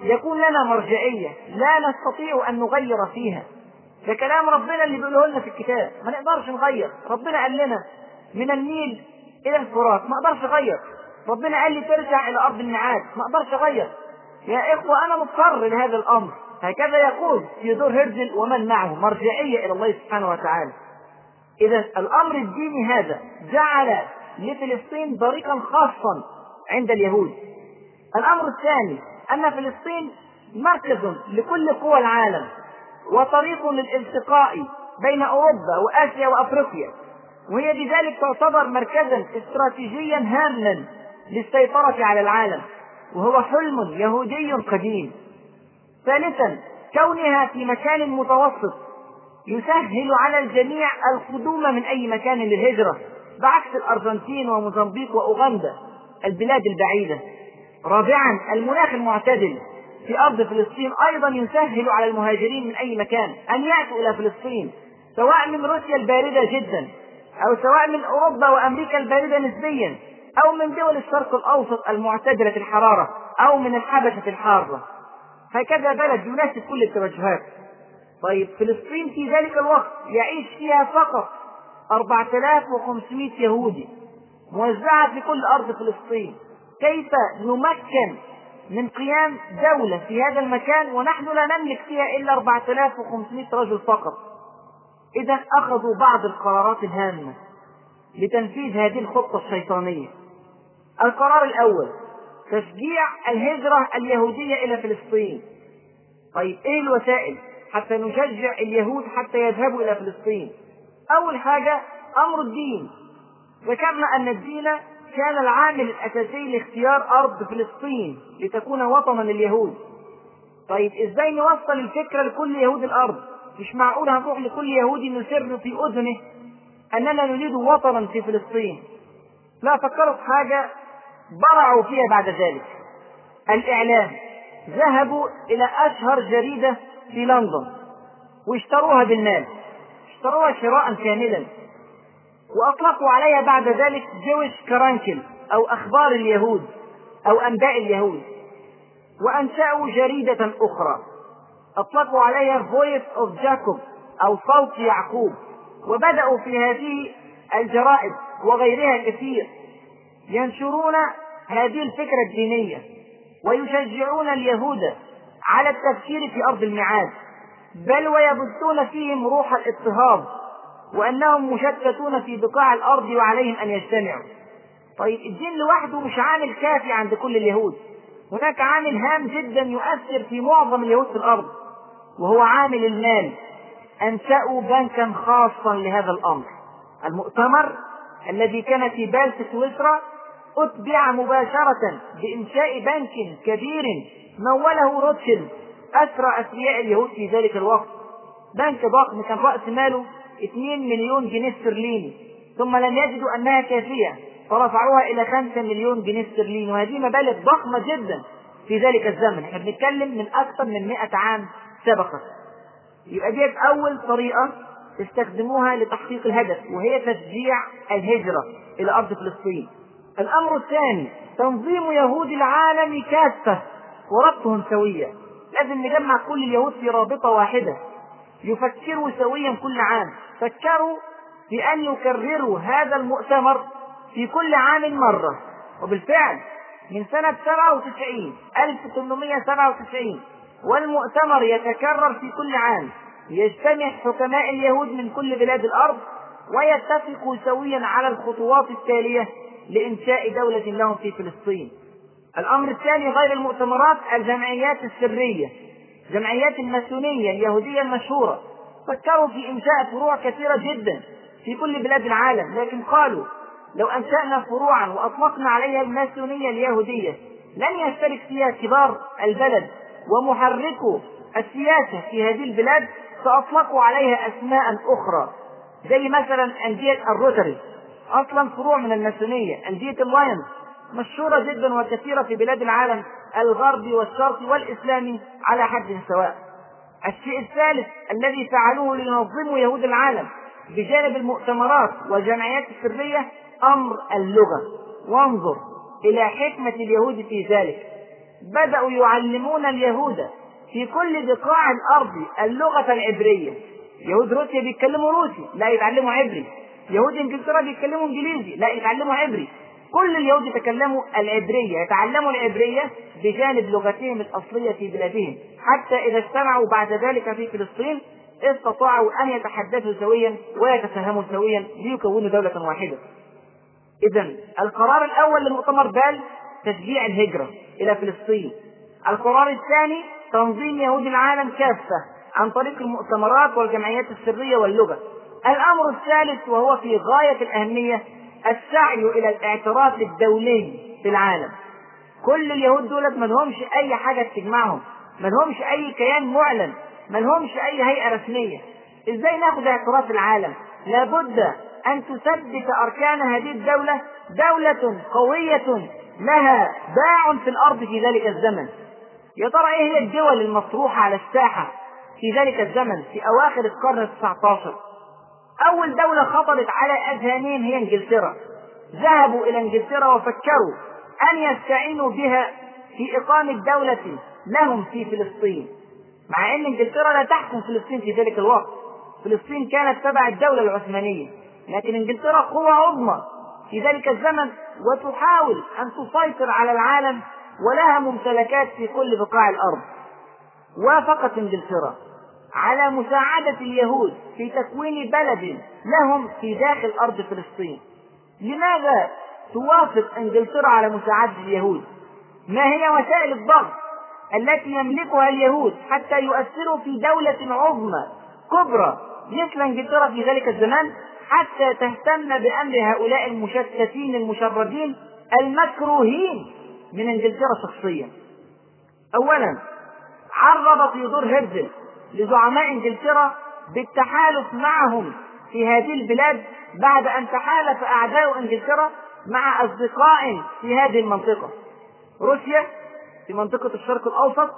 يكون لنا مرجعية لا نستطيع أن نغير فيها. ده كلام ربنا اللي بيقوله لنا في الكتاب. ما نقدرش نغير. ربنا قال لنا من النيل إلى الفرات. ما أقدرش أغير ربنا قال لي ترجع إلى أرض الميعاد. ما أقدرش أغير. يا إخوة أنا مضطر لهذا الأمر. هكذا يقول تيودور هيرزل ومن معه مرجعية إلى الله سبحانه وتعالى. إذا الأمر الديني هذا جعل لفلسطين طريقا خاصا عند اليهود. الأمر الثاني أن فلسطين مركز لكل قوى العالم وطريق للالتقاء بين أوروبا وآسيا وأفريقيا. وهي بذلك تعتبر مركزا استراتيجيا هاما للسيطرة على العالم وهو حلم يهودي قديم. ثالثا كونها في مكان متوسط يسهل على الجميع القدوم من أي مكان للهجرة بعكس الأرجنتين وموزمبيق وأوغندا البلاد البعيدة. رابعا المناخ المعتدل. في أرض فلسطين أيضا يسهل على المهاجرين من أي مكان أن يأتوا إلى فلسطين سواء من روسيا الباردة جدا أو سواء من أوروبا وأمريكا الباردة نسبيا. أو من دول الشرق الأوسط المعتدلة الحرارة أو من الحبشة الحارة. هكذا بلد يناسب كل التوجهات. طيب فلسطين في ذلك الوقت يعيش فيها فقط 4500 يهودي موزعة في كل أرض فلسطين. كيف نمكن من قيام دولة في هذا المكان ونحن لا نملك فيها إلا 4500 رجل فقط؟ إذا أخذوا بعض القرارات الهامة لتنفيذ هذه الخطة الشيطانية. القرار الأول تشجيع الهجرة اليهودية إلى فلسطين. طيب إيه الوسائل حتى نشجع اليهود حتى يذهبوا إلى فلسطين؟ أول حاجة أمر الدين. ذكرنا أن الدين كان العامل الأساسي لاختيار أرض فلسطين لتكون وطنا لليهود. طيب إزاي نوصل الفكرة لكل يهود الأرض؟ مش معقول هنروح لكل يهودي نسر في أذنه أننا نريد وطنا في فلسطين. لا في حاجة برعوا فيها بعد ذلك. الإعلام. ذهبوا إلى أشهر جريدة في لندن. واشتروها بالمال. اشتروها شراء كاملا. وأطلقوا عليها بعد ذلك Jewish Chronicle أو أخبار اليهود أو أنباء اليهود. وأنشأوا جريدة أخرى. أطلقوا عليها Voice of Jacob أو صوت يعقوب. وبدأوا في هذه الجرائد وغيرها كثير ينشرون هذه الفكرة الدينية ويشجعون اليهود على التفكير في أرض الميعاد بل ويبثون فيهم روح الاضطهاد وأنهم مشتتون في بقاع الأرض وعليهم أن يجتمعوا. طيب الدين لوحده مش عامل كافي عند كل اليهود. هناك عامل هام جدا يؤثر في معظم اليهود في الأرض وهو عامل المال. أنشأوا بنكا خاصا لهذا الأمر. المؤتمر الذي كان في بالس سويسرا أتبع مباشرة بإنشاء بنك كبير موله روتشيلد أسرى أثرياء اليهود في ذلك الوقت. بنك ضخم كان رأس ماله 2 مليون جنيه استرليني ثم لم يجدوا أنها كافية فرفعوها إلى 5 مليون جنيه استرليني وهذه مبالغ ضخمة جدا في ذلك الزمن. إحنا بنتكلم من أكثر من 100 عام سبقت يبقى ديت أول طريقة استخدموها لتحقيق الهدف وهي تشجيع الهجرة إلى أرض فلسطين. الأمر الثاني تنظيم يهود العالم كافة وربطهم سويا. لازم نجمع كل اليهود في رابطة واحدة. يفكروا سويا كل عام. فكروا بأن يكرروا هذا المؤتمر في كل عام مرة. وبالفعل من سنة 97 1897 والمؤتمر يتكرر في كل عام. يجتمع حكماء اليهود من كل بلاد الأرض ويتفقوا سويا على الخطوات التالية لإنشاء دولة لهم في فلسطين. الأمر الثاني غير المؤتمرات الجمعيات السرية جمعيات الماسونية اليهودية المشهورة. فكروا في إنشاء فروع كثيرة جدا في كل بلاد العالم. لكن قالوا لو أنشأنا فروعا وأطلقنا عليها الماسونية اليهودية لن يشترك فيها كبار البلد ومحركو السياسة في هذه البلاد فأطلقوا عليها أسماء أخرى زي مثلا أندية الروتاري. أصلا فروع من الماسونية. أندية الليونز مشهورة جدا وكثيرة في بلاد العالم الغربي والشرقي والإسلامي على حد سواء. الشيء الثالث الذي فعلوه لينظموا يهود العالم بجانب المؤتمرات والجمعيات السرية أمر اللغة. وانظر إلى حكمة اليهود في ذلك. بدأوا يعلمون اليهود في كل بقاع الأرض اللغة العبرية. يهود روسيا بيتكلموا روسي لا يتعلموا عبري. يهود انجلترا بيتكلموا انجليزي لا يتعلموا عبري. كل اليهود يتكلموا العبرية يتعلموا العبرية بجانب لغتهم الأصلية في بلادهم. حتى إذا اجتمعوا بعد ذلك في فلسطين استطاعوا أن يتحدثوا سويا ويتفهموا سويا ليكونوا دولة واحدة. إذا القرار الأول لمؤتمر بال تشجيع الهجرة إلى فلسطين. القرار الثاني تنظيم يهود العالم كافة عن طريق المؤتمرات والجمعيات السرية واللغة. الأمر الثالث وهو في غاية الأهمية السعي إلى الاعتراف الدولي في العالم. كل اليهود دولت ما لهمش أي حاجة تجمعهم ما لهمش أي كيان معلن ما لهمش أي هيئة رسمية. إزاي ناخد اعتراف العالم؟ لابد أن تثبت أركان هذه الدولة دولة قوية لها باع في الأرض في ذلك الزمن. يا ترى إيه هي الدول المطروحة على الساحة في ذلك الزمن في أواخر القرن التسعة عشر أول دولة خطرت على أذهانهم هي إنجلترا. ذهبوا إلى إنجلترا وفكروا أن يستعينوا بها في إقامة دولة لهم في فلسطين. مع أن إنجلترا لا تحكم فلسطين في ذلك الوقت. فلسطين كانت تبع الدولة العثمانية. لكن إنجلترا قوة عظمى في ذلك الزمن وتحاول أن تسيطر على العالم ولها ممتلكات في كل بقاع الأرض. وافقت إنجلترا. على مساعدة اليهود في تكوين بلد لهم في داخل أرض فلسطين لماذا توافق إنجلترا على مساعدة اليهود ما هي وسائل الضغط التي يملكها اليهود حتى يؤثروا في دولة عظمى كبرى مثل إنجلترا في ذلك الزمان حتى تهتم بأمر هؤلاء المشتتين المشردين المكروهين من إنجلترا شخصيا. اولا عرض تيودور هيرزل لزعماء انجلترا بالتحالف معهم في هذه البلاد بعد أن تحالف أعداء انجلترا مع أصدقاء في هذه المنطقة. روسيا في منطقة الشرق الأوسط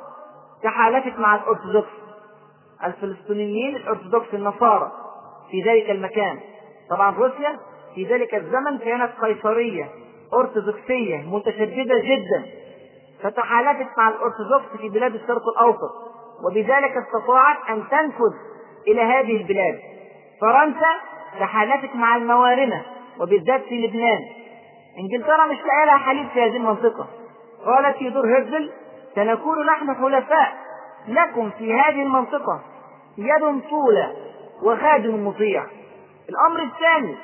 تحالفت مع الأرثوذكس الفلسطينيين الأرثوذكس النصارى في ذلك المكان. طبعا روسيا في ذلك الزمن كانت قيصرية أرثوذكسية متشددة جدا. فتحالفت مع الأرثوذكس في بلاد الشرق الأوسط. وبذلك استطاعت أن تنفذ إلى هذه البلاد. فرنسا تحالفت مع الموارنة وبالذات في لبنان. إنجلترا مش لاقي لها حليف في هذه المنطقة. قالت في دور هيرزل سنكون نحن حلفاء. لكم في هذه المنطقة يد طولة وخادم مطيع. الأمر الثاني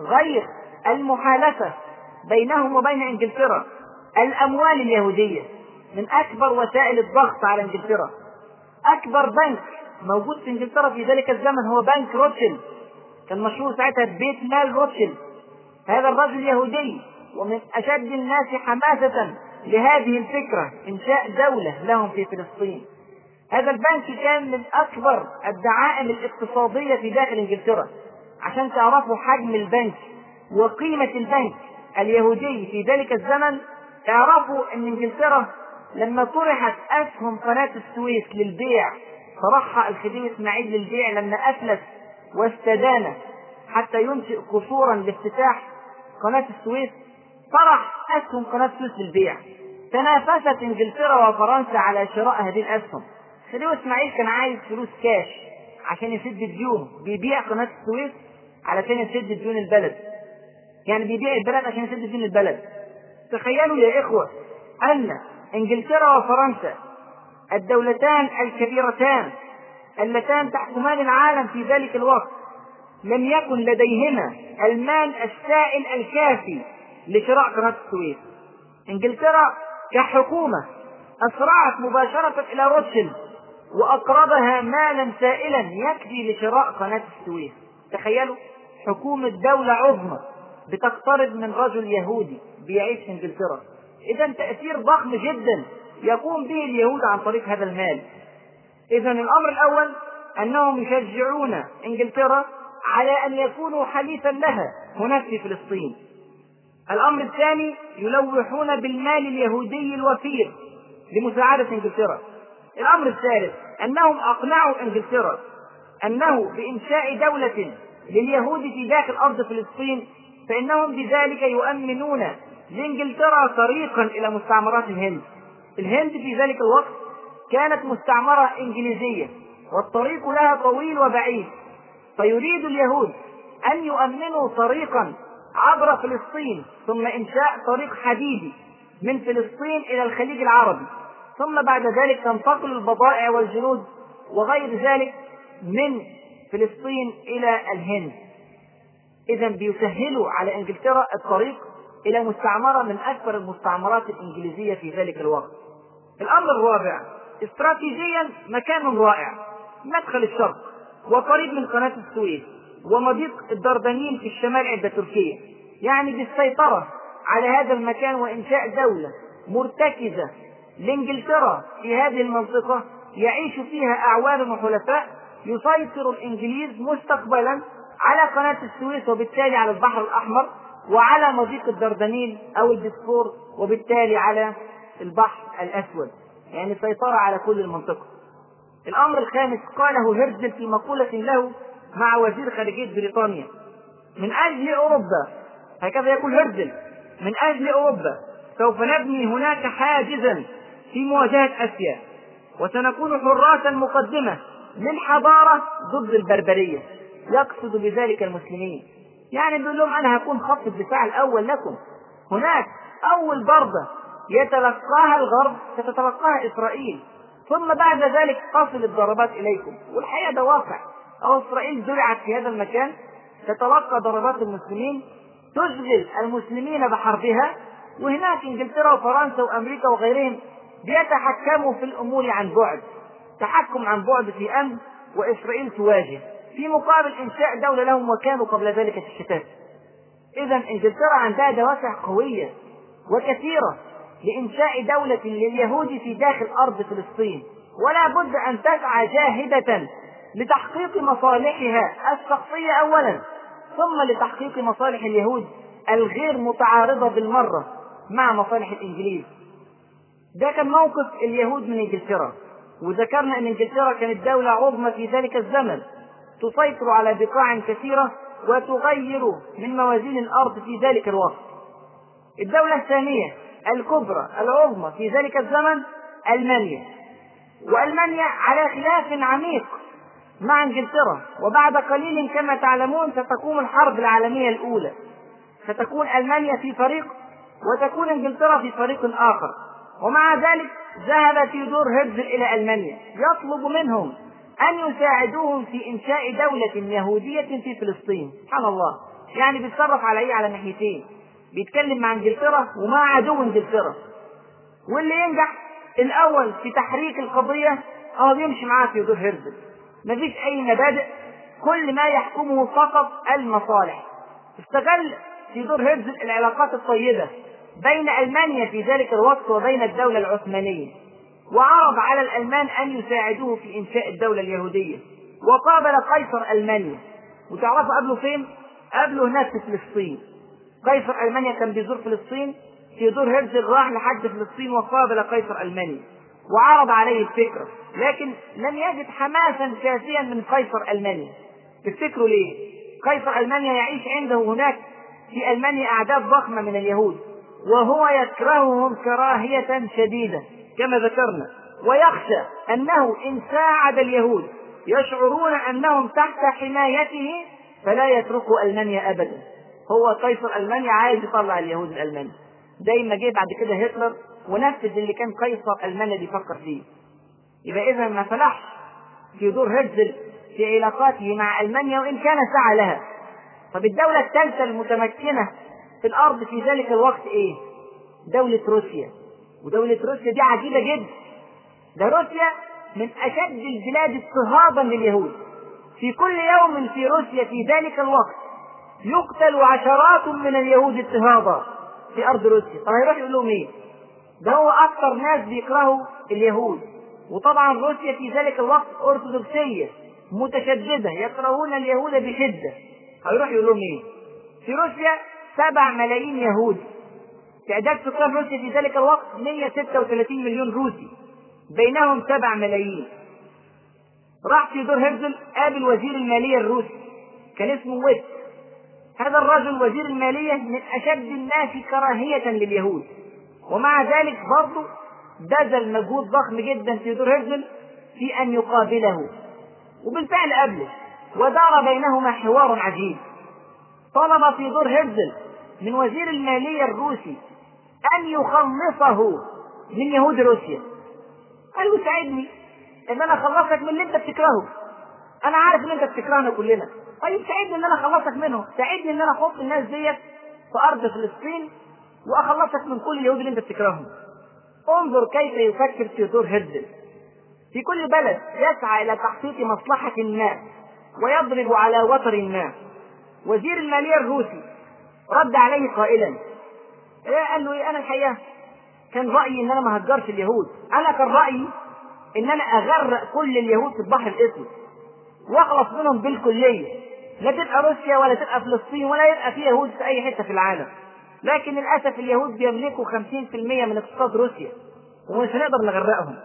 غير المحالفة بينهم وبين إنجلترا. الأموال اليهودية من أكبر وسائل الضغط على إنجلترا. أكبر بنك موجود في إنجلترا في ذلك الزمن هو بنك روتشيلد كان مشهور ساعتها بيت مال روتشيلد هذا الرجل يهودي ومن أشد الناس حماسة لهذه الفكرة إنشاء دولة لهم في فلسطين. هذا البنك كان من أكبر الدعائم الاقتصادية في داخل إنجلترا. عشان تعرفوا حجم البنك وقيمة البنك اليهودي في ذلك الزمن تعرفوا أن إنجلترا لما طرحت أسهم قناة السويس للبيع طرحها الخديوي إسماعيل للبيع لما أفلس واستدان حتى ينشئ قصورا لافتتاح قناة السويس طرح أسهم قناة السويس للبيع. تنافست إنجلترا وفرنسا على شراء هذه الأسهم. خديوي إسماعيل كان عايز فلوس كاش عشان يسد الديون. بيبيع قناة السويس علشان يسد ديون البلد. يعني بيبيع البلد عشان يسد ديون البلد. تخيلوا يا إخوة أن إنجلترا وفرنسا الدولتان الكبيرتان اللتان تحكمان العالم في ذلك الوقت لم يكن لديهما المال السائل الكافي لشراء قناة السويس. إنجلترا كحكومة أسرعت مباشرة إلى روتشيلد واقرضها مالا سائلا يكفي لشراء قناة السويس. تخيلوا حكومة دولة عظمى بتقترض من رجل يهودي بيعيش في إنجلترا. اذا تأثير ضخم جدا يقوم به اليهود عن طريق هذا المال. اذا الأمر الأول أنهم يشجعون إنجلترا على أن يكونوا حليفا لها هناك في فلسطين. الأمر الثاني يلوحون بالمال اليهودي الوفير لمساعدة إنجلترا. الأمر الثالث أنهم أقنعوا إنجلترا أنه بإنشاء دولة لليهود في داخل ارض فلسطين فإنهم بذلك يؤمنون لإنجلترا طريقا إلى مستعمرات الهند. الهند في ذلك الوقت كانت مستعمرة إنجليزية والطريق لها طويل وبعيد. فيريد اليهود أن يؤمنوا طريقا عبر فلسطين ثم إنشاء طريق حديدي من فلسطين إلى الخليج العربي. ثم بعد ذلك تنتقل البضائع والجنود وغير ذلك من فلسطين إلى الهند. اذا بيسهلوا على إنجلترا الطريق إلى مستعمرة من أكبر المستعمرات الإنجليزية في ذلك الوقت. الأمر الرابع استراتيجيا مكان رائع مدخل الشرق وقريب من قناة السويس ومضيق الدردنيل في الشمال عند تركيا يعني بالسيطرة على هذا المكان وإنشاء دولة مرتكزة لإنجلترا في هذه المنطقة يعيش فيها أعوان وحلفاء يسيطر الإنجليز مستقبلا على قناة السويس وبالتالي على البحر الأحمر وعلى مضيق الدردنيل أو البسفور وبالتالي على البحر الأسود. يعني سيطرة على كل المنطقة. الأمر الخامس قاله هرزل في مقولة له مع وزير خارجية بريطانيا. من أجل أوروبا هكذا يقول هرزل من أجل أوروبا سوف نبني هناك حاجزا في مواجهة آسيا وسنكون حراسا مقدمة للحضارة ضد البربرية. يقصد بذلك المسلمين. يعني بيقول لهم أنا هكون خط الدفاع الأول لكم. هناك أول ضربة يتلقاها الغرب ستتلقاها إسرائيل. ثم بعد ذلك تصل الضربات إليكم. والحقيقة ده واقع. أو إسرائيل زرعت في هذا المكان تتلقى ضربات المسلمين تشغل المسلمين بحربها. وهناك إنجلترا وفرنسا وأمريكا وغيرهم بيتحكموا في الأمور عن بعد. تحكم عن بعد في أمن وإسرائيل تواجه. في مقابل إنشاء دولة لهم وكانوا قبل ذلك في الشتات إذا إنجلترا عندها دوافع قوية وكثيرة لإنشاء دولة لليهود في داخل أرض فلسطين. ولا بد أن تسعى جاهدة لتحقيق مصالحها الشخصية اولا ثم لتحقيق مصالح اليهود الغير متعارضة بالمرة مع مصالح الإنجليز. ده كان موقف اليهود من إنجلترا وذكرنا أن إنجلترا كانت دولة عظمى في ذلك الزمن. تسيطر على بقاع كثيرة وتغير من موازين الأرض في ذلك الوقت. الدولة الثانية الكبرى العظمى في ذلك الزمن ألمانيا. وألمانيا على خلاف عميق مع إنجلترا وبعد قليل كما تعلمون ستقوم الحرب العالمية الأولى. ستكون ألمانيا في فريق وتكون إنجلترا في فريق آخر ومع ذلك ذهب تيودور هرزل إلى ألمانيا يطلب منهم أن يساعدوهم في إنشاء دولة يهودية في فلسطين. سبحان الله. يعني بيتصرف على إيه؟ على ناحيتين. بيتكلم مع انجلترا ومع عدو انجلترا. واللي ينجح الأول في تحريك القضية آه بيمشي معاه تيودور هرزل مفيش أي مبادئ. كل ما يحكمه فقط المصالح. استغل تيودور هرزل العلاقات الطيبة بين ألمانيا في ذلك الوقت وبين الدولة العثمانية. وعرض على الألمان أن يساعدوه في إنشاء الدولة اليهودية. وقابل قيصر ألمانيا. وتعرفوا قبله فين؟ قبله هناك في فلسطين. قيصر ألمانيا كان بيزور فلسطين تيودور هرزل راح لحد فلسطين وقابل قيصر ألمانيا. وعرض عليه الفكرة لكن لم يجد حماسا كافيا من قيصر ألمانيا. تفتكروا ليه؟ قيصر ألمانيا يعيش عنده هناك في ألمانيا أعداد ضخمة من اليهود. وهو يكرههم كراهية شديدة. كما ذكرنا. ويخشى أنه إن ساعد اليهود يشعرون أنهم تحت حمايته فلا يتركوا ألمانيا أبدا. هو قيصر ألمانيا عايز يطلع اليهود من ألمانيا زي ما جه بعد كده هتلر ونفذ اللي كان قيصر ألمانيا بيفكر فيه. يبقى إذا ما فلحش في دور هرتزل في علاقاته مع ألمانيا وإن كان سعى لها. طب الدولة الثالثة المتمكنة في الأرض في ذلك الوقت إيه؟ دولة روسيا. ودولة روسيا دي عجيبة جدا. ده روسيا من أشد البلاد اضطهادا لليهود. في كل يوم في روسيا في ذلك الوقت يقتل عشرات من اليهود اضطهادا في أرض روسيا. طب هيروح يقول لهم إيه؟ ده هو أكثر ناس بيكرهوا اليهود. وطبعا روسيا في ذلك الوقت أرثوذكسية متشددة يكرهون اليهود بشدة. هيروح يقول لهم إيه؟ في روسيا سبع ملايين يهودي تعداد سكان روسيا في ذلك الوقت 136 مليون روسي بينهم سبع ملايين. راح في دور هرزل قابل وزير المالية الروسي كان اسمه ويت هذا الرجل وزير المالية من أشد الناس كراهية لليهود. ومع ذلك برضه بذل مجهود ضخم جدا في دور هرزل في أن يقابله. وبالفعل قابله. ودار بينهما حوار عجيب. طلب في دور هرزل من وزير المالية الروسي أن يخلصه من يهود روسيا. قال له ساعدني إن أنا اخلصك من اللي أنت بتكرهه. أنا عارف إن أنت بتكرهنا كلنا. طيب ساعدني إن أنا اخلصك منهم ساعدني إن أنا أحط الناس ديت في أرض فلسطين واخلصك من كل اليهود اللي أنت بتكرههم. انظر كيف يفكر تيودور هرزل في كل بلد يسعى إلى تحقيق مصلحة ما ويضرب على وتر ما وزير المالية الروسي رد عليه قائلا إيه قال له إيه؟ أنا الحقيقة كان رأيي إن أنا ما هجرش اليهود. أنا كان رأيي إن أنا أغرق كل اليهود في البحر الأسود. وأخلص منهم بالكلية. لا تبقى روسيا ولا تبقى فلسطين ولا يبقى في يهود في أي حتة في العالم. لكن للأسف اليهود بيملكوا 50% من اقتصاد روسيا. ومش هنقدر نغرقهم.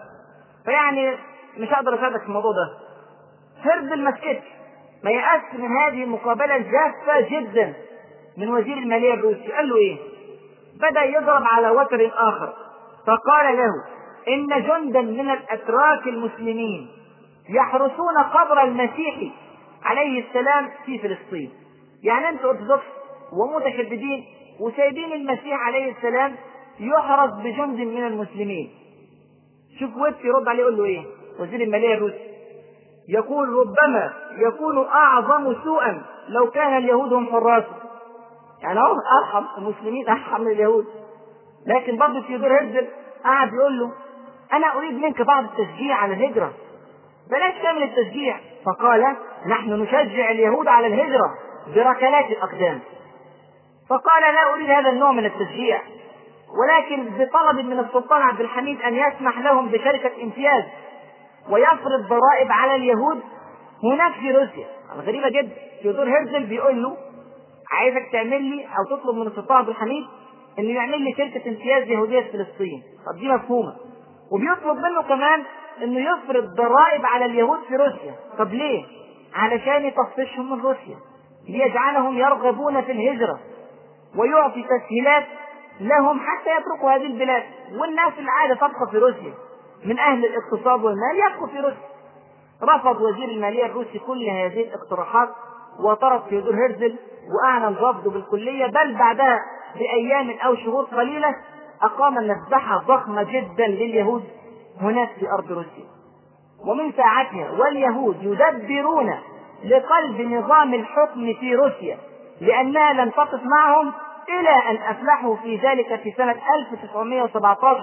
فيعني مش هقدر أساعدك في الموضوع ده. فرد المسكت. ما يأس من هذه المقابلة الجافة جدا من وزير المالية الروسي. قال له إيه؟ بدأ يضرب على وتر آخر. فقال له إن جندا من الأتراك المسلمين يحرسون قبر المسيح عليه السلام في فلسطين. يعني أنتوا أرثوذكس ومتشددين وسايبين المسيح عليه السلام يحرس بجند من المسلمين. شوف ويبس يرد عليه يقول له إيه؟ وزير المالية الروسي يقول ربما يكون أعظم سوءا لو كان اليهود هم حراسه يعني أرحم المسلمين أرحم من اليهود. لكن برضه تيودور هرزل قعد يقول له أنا أريد منك بعض التشجيع على الهجرة. بلاش كامل التشجيع. فقال نحن نشجع اليهود على الهجرة بركلات الأقدام. فقال لا أريد هذا النوع من التشجيع. ولكن بطلب من السلطان عبد الحميد أن يسمح لهم بشركة امتياز ويفرض ضرائب على اليهود هناك في روسيا. غريبه جدا تيودور هرزل بيقول له عايزك تعمل لي أو تطلب من السلطان عبد الحميد انه يعمل لي شركة امتياز يهودية في فلسطين. طب دي مفهومة. وبيطلب منه كمان انه يفرض ضرائب على اليهود في روسيا. طب ليه؟ علشان يطفشهم من روسيا. ليجعلهم يرغبون في الهجرة. ويعطي تسهيلات لهم حتى يتركوا هذه البلاد. والناس العادة تبقى في روسيا. من أهل الاقتصاد والمال يبقوا في روسيا. رفض وزير المالية الروسي كل هذه الاقتراحات. وطرد تيودور هرزل وأعلن رفضه بالكلية بل بعدها بأيام أو شهور قليلة أقام مذبحه ضخمة جدا لليهود هناك في أرض روسيا. ومن ساعتها واليهود يدبرون لقلب نظام الحكم في روسيا لأنها لم تقف معهم إلى أن أفلحوا في ذلك في سنة 1917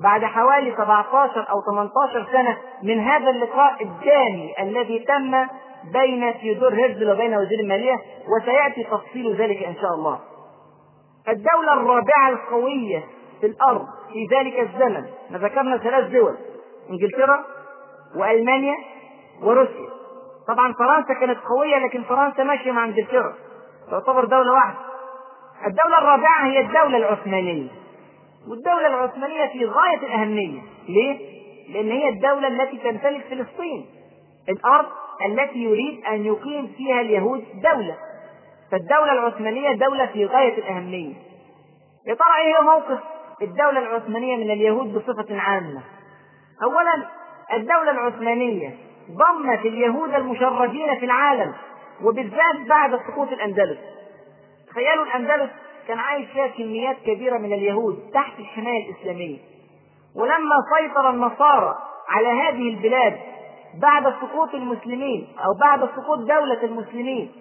بعد حوالي 17 أو 18 سنة من هذا اللقاء الدامي الذي تم بين تيودور هيرزل وبين وزير المالية وسيأتي تفصيل ذلك إن شاء الله. الدولة الرابعة القوية في الأرض في ذلك الزمن ما ذكرنا ثلاث دول إنجلترا وألمانيا وروسيا. طبعا فرنسا كانت قوية لكن فرنسا ماشية مع إنجلترا. تعتبر دولة واحدة. الدولة الرابعة هي الدولة العثمانية. والدولة العثمانية في غاية الأهمية. ليه؟ لأن هي الدولة التي تمتلك فلسطين. الأرض التي يريد أن يقيم فيها اليهود دولة. فالدولة العثمانية دولة في غاية الأهمية. يا ترى إيه هو موقف الدولة العثمانية من اليهود بصفة عامة. أولا الدولة العثمانية ضمت اليهود المشردين في العالم وبالذات بعد سقوط الأندلس. تخيلوا الأندلس كان عايش فيها كميات كبيرة من اليهود تحت الحماية الإسلامية. ولما سيطر النصارى على هذه البلاد بعد سقوط المسلمين أو بعد سقوط دولة المسلمين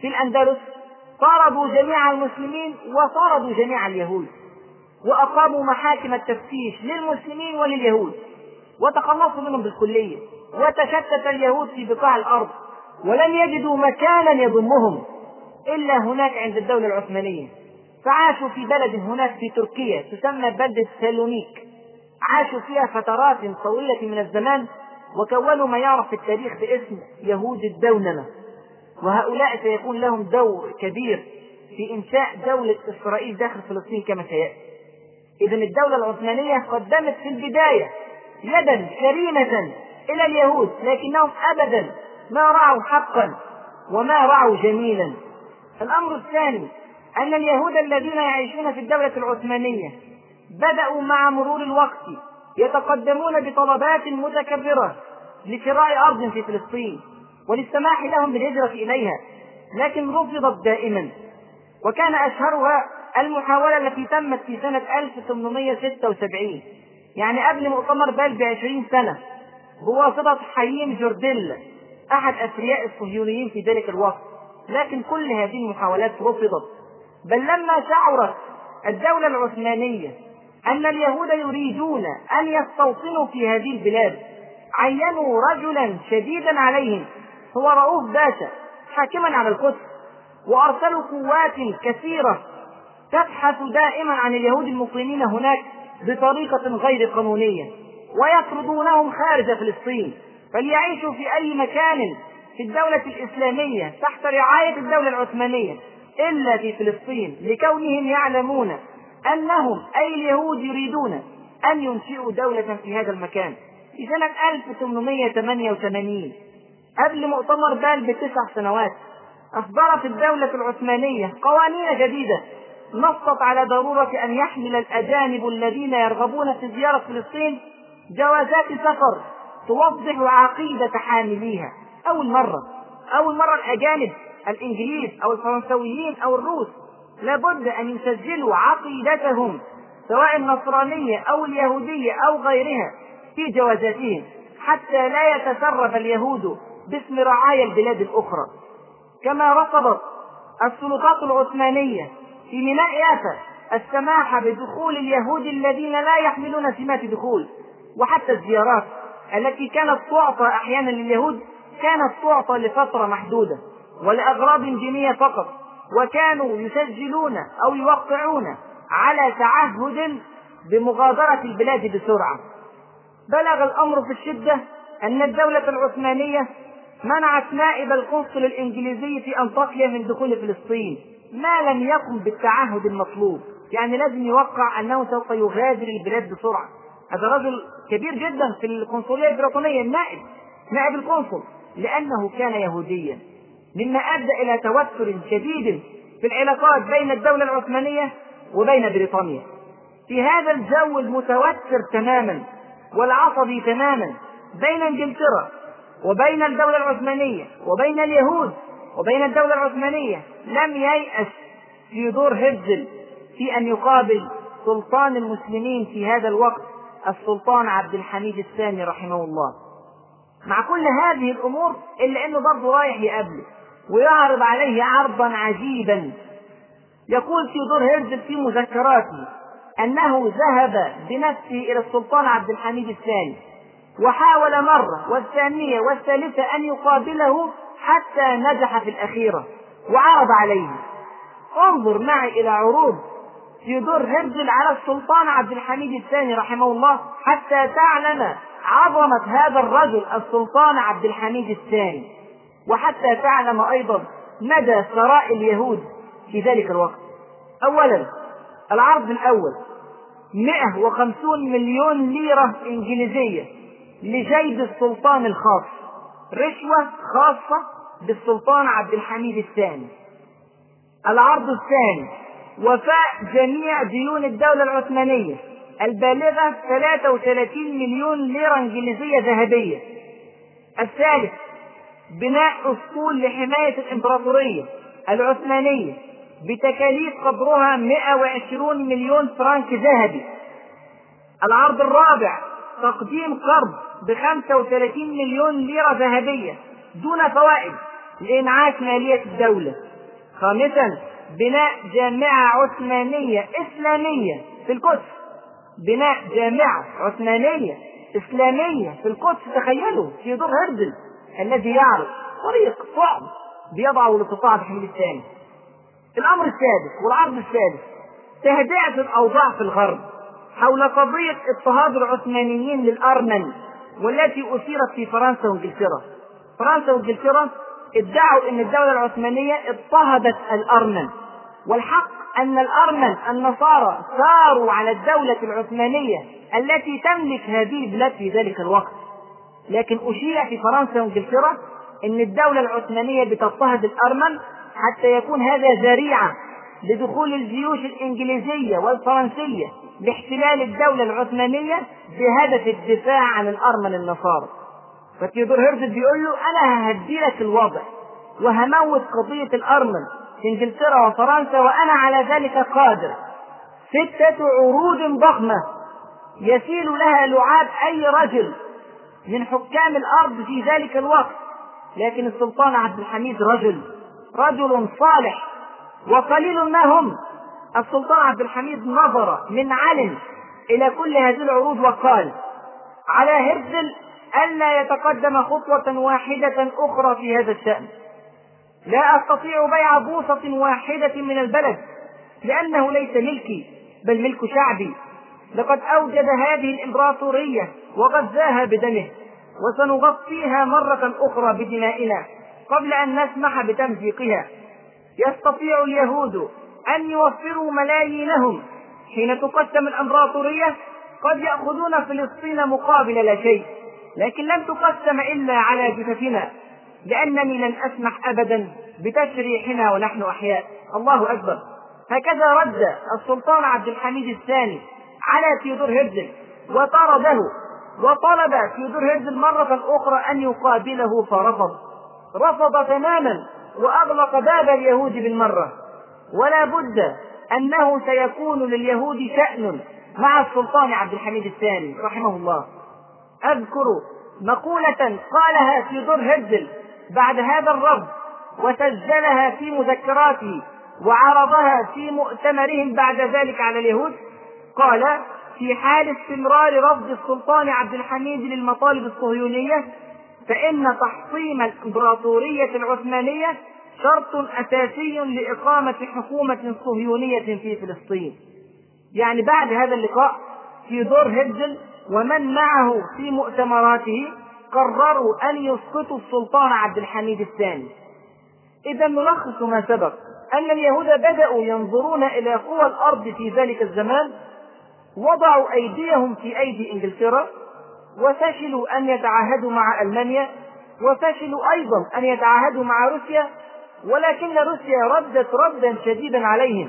في الأندلس طردوا جميع المسلمين وطردوا جميع اليهود وأقاموا محاكم التفتيش للمسلمين ولليهود وتخلصوا منهم بالكلية وتشتت اليهود في بقاع الأرض ولم يجدوا مكانا يضمهم إلا هناك عند الدولة العثمانية. فعاشوا في بلد هناك في تركيا تسمى بلدة سالونيك. عاشوا فيها فترات طويلة من الزمان وكونوا ما يعرف في التاريخ باسم يهود الدونمة. وهؤلاء سيكون لهم دور كبير في إنشاء دولة إسرائيل داخل فلسطين كما سيأتي. إذا الدولة العثمانية قدمت في البداية يدا كريمة إلى اليهود لكنهم أبدا ما رعوا حقا وما رعوا جميلا. الأمر الثاني أن اليهود الذين يعيشون في الدولة العثمانية بدأوا مع مرور الوقت يتقدمون بطلبات متكبرة لشراء أرض في فلسطين وللسماح لهم بالهجرة إليها لكن رفضت دائما. وكان أشهرها المحاولة التي تمت في سنة 1876 يعني قبل مؤتمر بال بعشرين سنة بواسطة حيين جورديل أحد أثرياء الصهيونيين في ذلك الوقت. لكن كل هذه المحاولات رفضت. بل لما شعرت الدولة العثمانية أن اليهود يريدون أن يستوطنوا في هذه البلاد عينوا رجلا شديدا عليهم. هو رؤوف باشا حاكما على القدس وأرسلوا قوات كثيرة تبحث دائما عن اليهود المقيمين هناك بطريقة غير قانونية ويطردونهم خارج فلسطين فليعيشوا في أي مكان في الدولة الإسلامية تحت رعاية الدولة العثمانية إلا في فلسطين لكونهم يعلمون أنهم أي اليهود يريدون أن ينشئوا دولة في هذا المكان. في سنة 1888 قبل مؤتمر بال بتسع سنوات أصدرت الدولة العثمانية قوانين جديدة نصت على ضرورة أن يحمل الأجانب الذين يرغبون في زيارة فلسطين جوازات سفر توضح عقيدة حامليها. أول مرة أول مرة الأجانب الإنجليز أو الفرنسويين أو الروس لابد أن يسجلوا عقيدتهم سواء النصرانية أو اليهودية أو غيرها. في جوازاتهم حتى لا يتسرب اليهود باسم رعايا البلاد الأخرى. كما رفضت السلطات العثمانية في ميناء يافا السماح بدخول اليهود الذين لا يحملون سمات دخول وحتى الزيارات التي كانت تعطى أحيانا لليهود كانت تعطى لفترة محدودة ولأغراض دينية فقط وكانوا يسجلون أو يوقعون على تعهد بمغادرة البلاد بسرعة. بلغ الأمر في الشدة أن الدولة العثمانية منعت نائب القنصل الإنجليزي في أنطاكيا من دخول فلسطين ما لم يقم بالتعهد المطلوب. يعني لازم يوقع أنه سوف يغادر البلاد بسرعة. هذا رجل كبير جدا في القنصلية البريطانية النائب نائب القنصل لأنه كان يهوديا. مما أدى إلى توتر شديد في العلاقات بين الدولة العثمانية وبين بريطانيا. في هذا الجو المتوتر تماما والعصبي تماما بين انجلترا وبين الدولة العثمانية وبين اليهود وبين الدولة العثمانية لم ييأس ثيودور هرزل في أن يقابل سلطان المسلمين في هذا الوقت السلطان عبد الحميد الثاني رحمه الله. مع كل هذه الأمور إلا أنه برضه رايح يقابله ويعرض عليه عرضا عجيبا. يقول ثيودور هيرزل في مذكراته أنه ذهب بنفسه إلى السلطان عبد الحميد الثاني وحاول مرة والثانية والثالثة أن يقابله حتى نجح في الأخيرة وعرض عليه. انظر معي إلى عروض ثيودور هرزل على السلطان عبد الحميد الثاني رحمه الله حتى تعلم عظمة هذا الرجل السلطان عبد الحميد الثاني وحتى تعلم أيضا مدى ثراء اليهود في ذلك الوقت. أولا العرض الأول. 150 مليون ليرة إنجليزية لجيب السلطان الخاص. رشوة خاصة بالسلطان عبد الحميد الثاني. العرض الثاني وفاء جميع ديون الدولة العثمانية البالغة 33 مليون ليرة إنجليزية ذهبية. الثالث بناء أسطول لحماية الإمبراطورية العثمانية بتكاليف قدرها 120 مليون فرنك ذهبي. العرض الرابع تقديم قرض ب 35 مليون ليرة ذهبية دون فوائد لإنعاش مالية الدولة. خامسا بناء جامعة عثمانية إسلامية في القدس. بناء جامعة عثمانية إسلامية في القدس. تخيلوا في دور هرزل الذي يعرف طريق صعب بيضعه الاستطاعة بحمل الثاني. الأمر السادس والعرض السادس تهدئة الأوضاع في الغرب حول قضية اضطهاد العثمانيين للأرمن والتي أثيرت في فرنسا وإنجلترا. فرنسا وإنجلترا ادعوا أن الدولة العثمانية اضطهدت الأرمن والحق أن الأرمن النصارى ثاروا على الدولة العثمانية التي تملك هذه البلاد في ذلك الوقت. لكن أشيع في فرنسا وإنجلترا أن الدولة العثمانية بتضطهد الأرمن حتى يكون هذا ذريعة لدخول الجيوش الإنجليزية والفرنسية لاحتلال الدولة العثمانية بهدف الدفاع عن الأرمن النصارى. فتيودور هيرزل بيقول له أنا ههدي لك الوضع وهموت قضية الأرمن في إنجلترا وفرنسا وأنا على ذلك قادر. ستة عروض ضخمة يسيل لها لعاب أي رجل من حكام الأرض في ذلك الوقت. لكن السلطان عبد الحميد رجل رجل صالح وقليل ما هم. السلطان عبد الحميد نظر من علم إلى كل هذه العروض وقال على هرزل ألا يتقدم خطوة واحدة أخرى في هذا الشأن. لا أستطيع بيع بوصة واحدة من البلد لأنه ليس ملكي بل ملك شعبي. لقد أوجد هذه الإمبراطورية وغزاها بدمه وسنغطيها مرة أخرى بدمائنا. قبل أن نسمح بتمزيقها. يستطيع اليهود أن يوفروا ملايينهم حين تقسم الإمبراطورية قد يأخذون فلسطين مقابل لا شيء لكن لن تقسم إلا على جثثنا لأنني لن أسمح أبدا بتشريحنا ونحن أحياء. الله أكبر. هكذا رد السلطان عبد الحميد الثاني على تيودور هرزل وطرده وطلب تيودور هرزل مرة أخرى أن يقابله فرفض. رفض تماما وأغلق باب اليهود بالمرة. ولا بد أنه سيكون لليهود شأن مع السلطان عبد الحميد الثاني رحمه الله. أذكر مقولة قالها تيودور هرزل بعد هذا الرفض وسجلها في مذكراته وعرضها في مؤتمرهم بعد ذلك على اليهود. قال في حال استمرار رفض السلطان عبد الحميد للمطالب الصهيونية فإن تحطيم الإمبراطورية العثمانية شرط أساسي لإقامة حكومة صهيونية في فلسطين. يعني بعد هذا اللقاء في دور هيدزل ومن معه في مؤتمراته قرروا أن يسقطوا السلطان عبد الحميد الثاني. إذا نلخص ما سبق أن اليهود بدأوا ينظرون إلى قوى الأرض في ذلك الزمان وضعوا أيديهم في أيدي إنجلترا وفشلوا أن يتعاهدوا مع ألمانيا وفشلوا أيضا أن يتعاهدوا مع روسيا ولكن روسيا ردت ردا شديدا عليهم.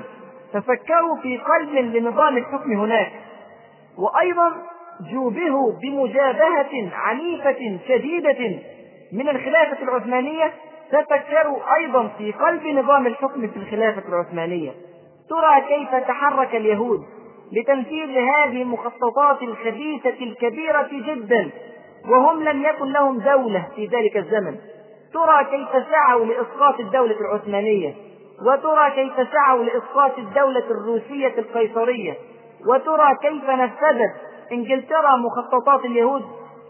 ففكروا في قلب لنظام الحكم هناك. وأيضا جوبهوا بمجابهة عنيفة شديدة من الخلافة العثمانية. تفكروا أيضا في قلب نظام الحكم في الخلافة العثمانية. ترى كيف تحرك اليهود لتنفيذ هذه المخططات الخبيثة الكبيرة جدا وهم لم يكن لهم دولة في ذلك الزمن. ترى كيف سعوا لإسقاط الدولة العثمانية وترى كيف سعوا لإسقاط الدولة الروسية القيصرية وترى كيف نفذت إنجلترا مخططات اليهود.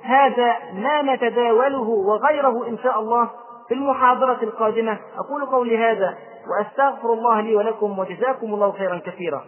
هذا ما نتداوله وغيره إن شاء الله في المحاضرة القادمة. أقول قولي هذا وأستغفر الله لي ولكم وجزاكم الله خيرا كثيرا.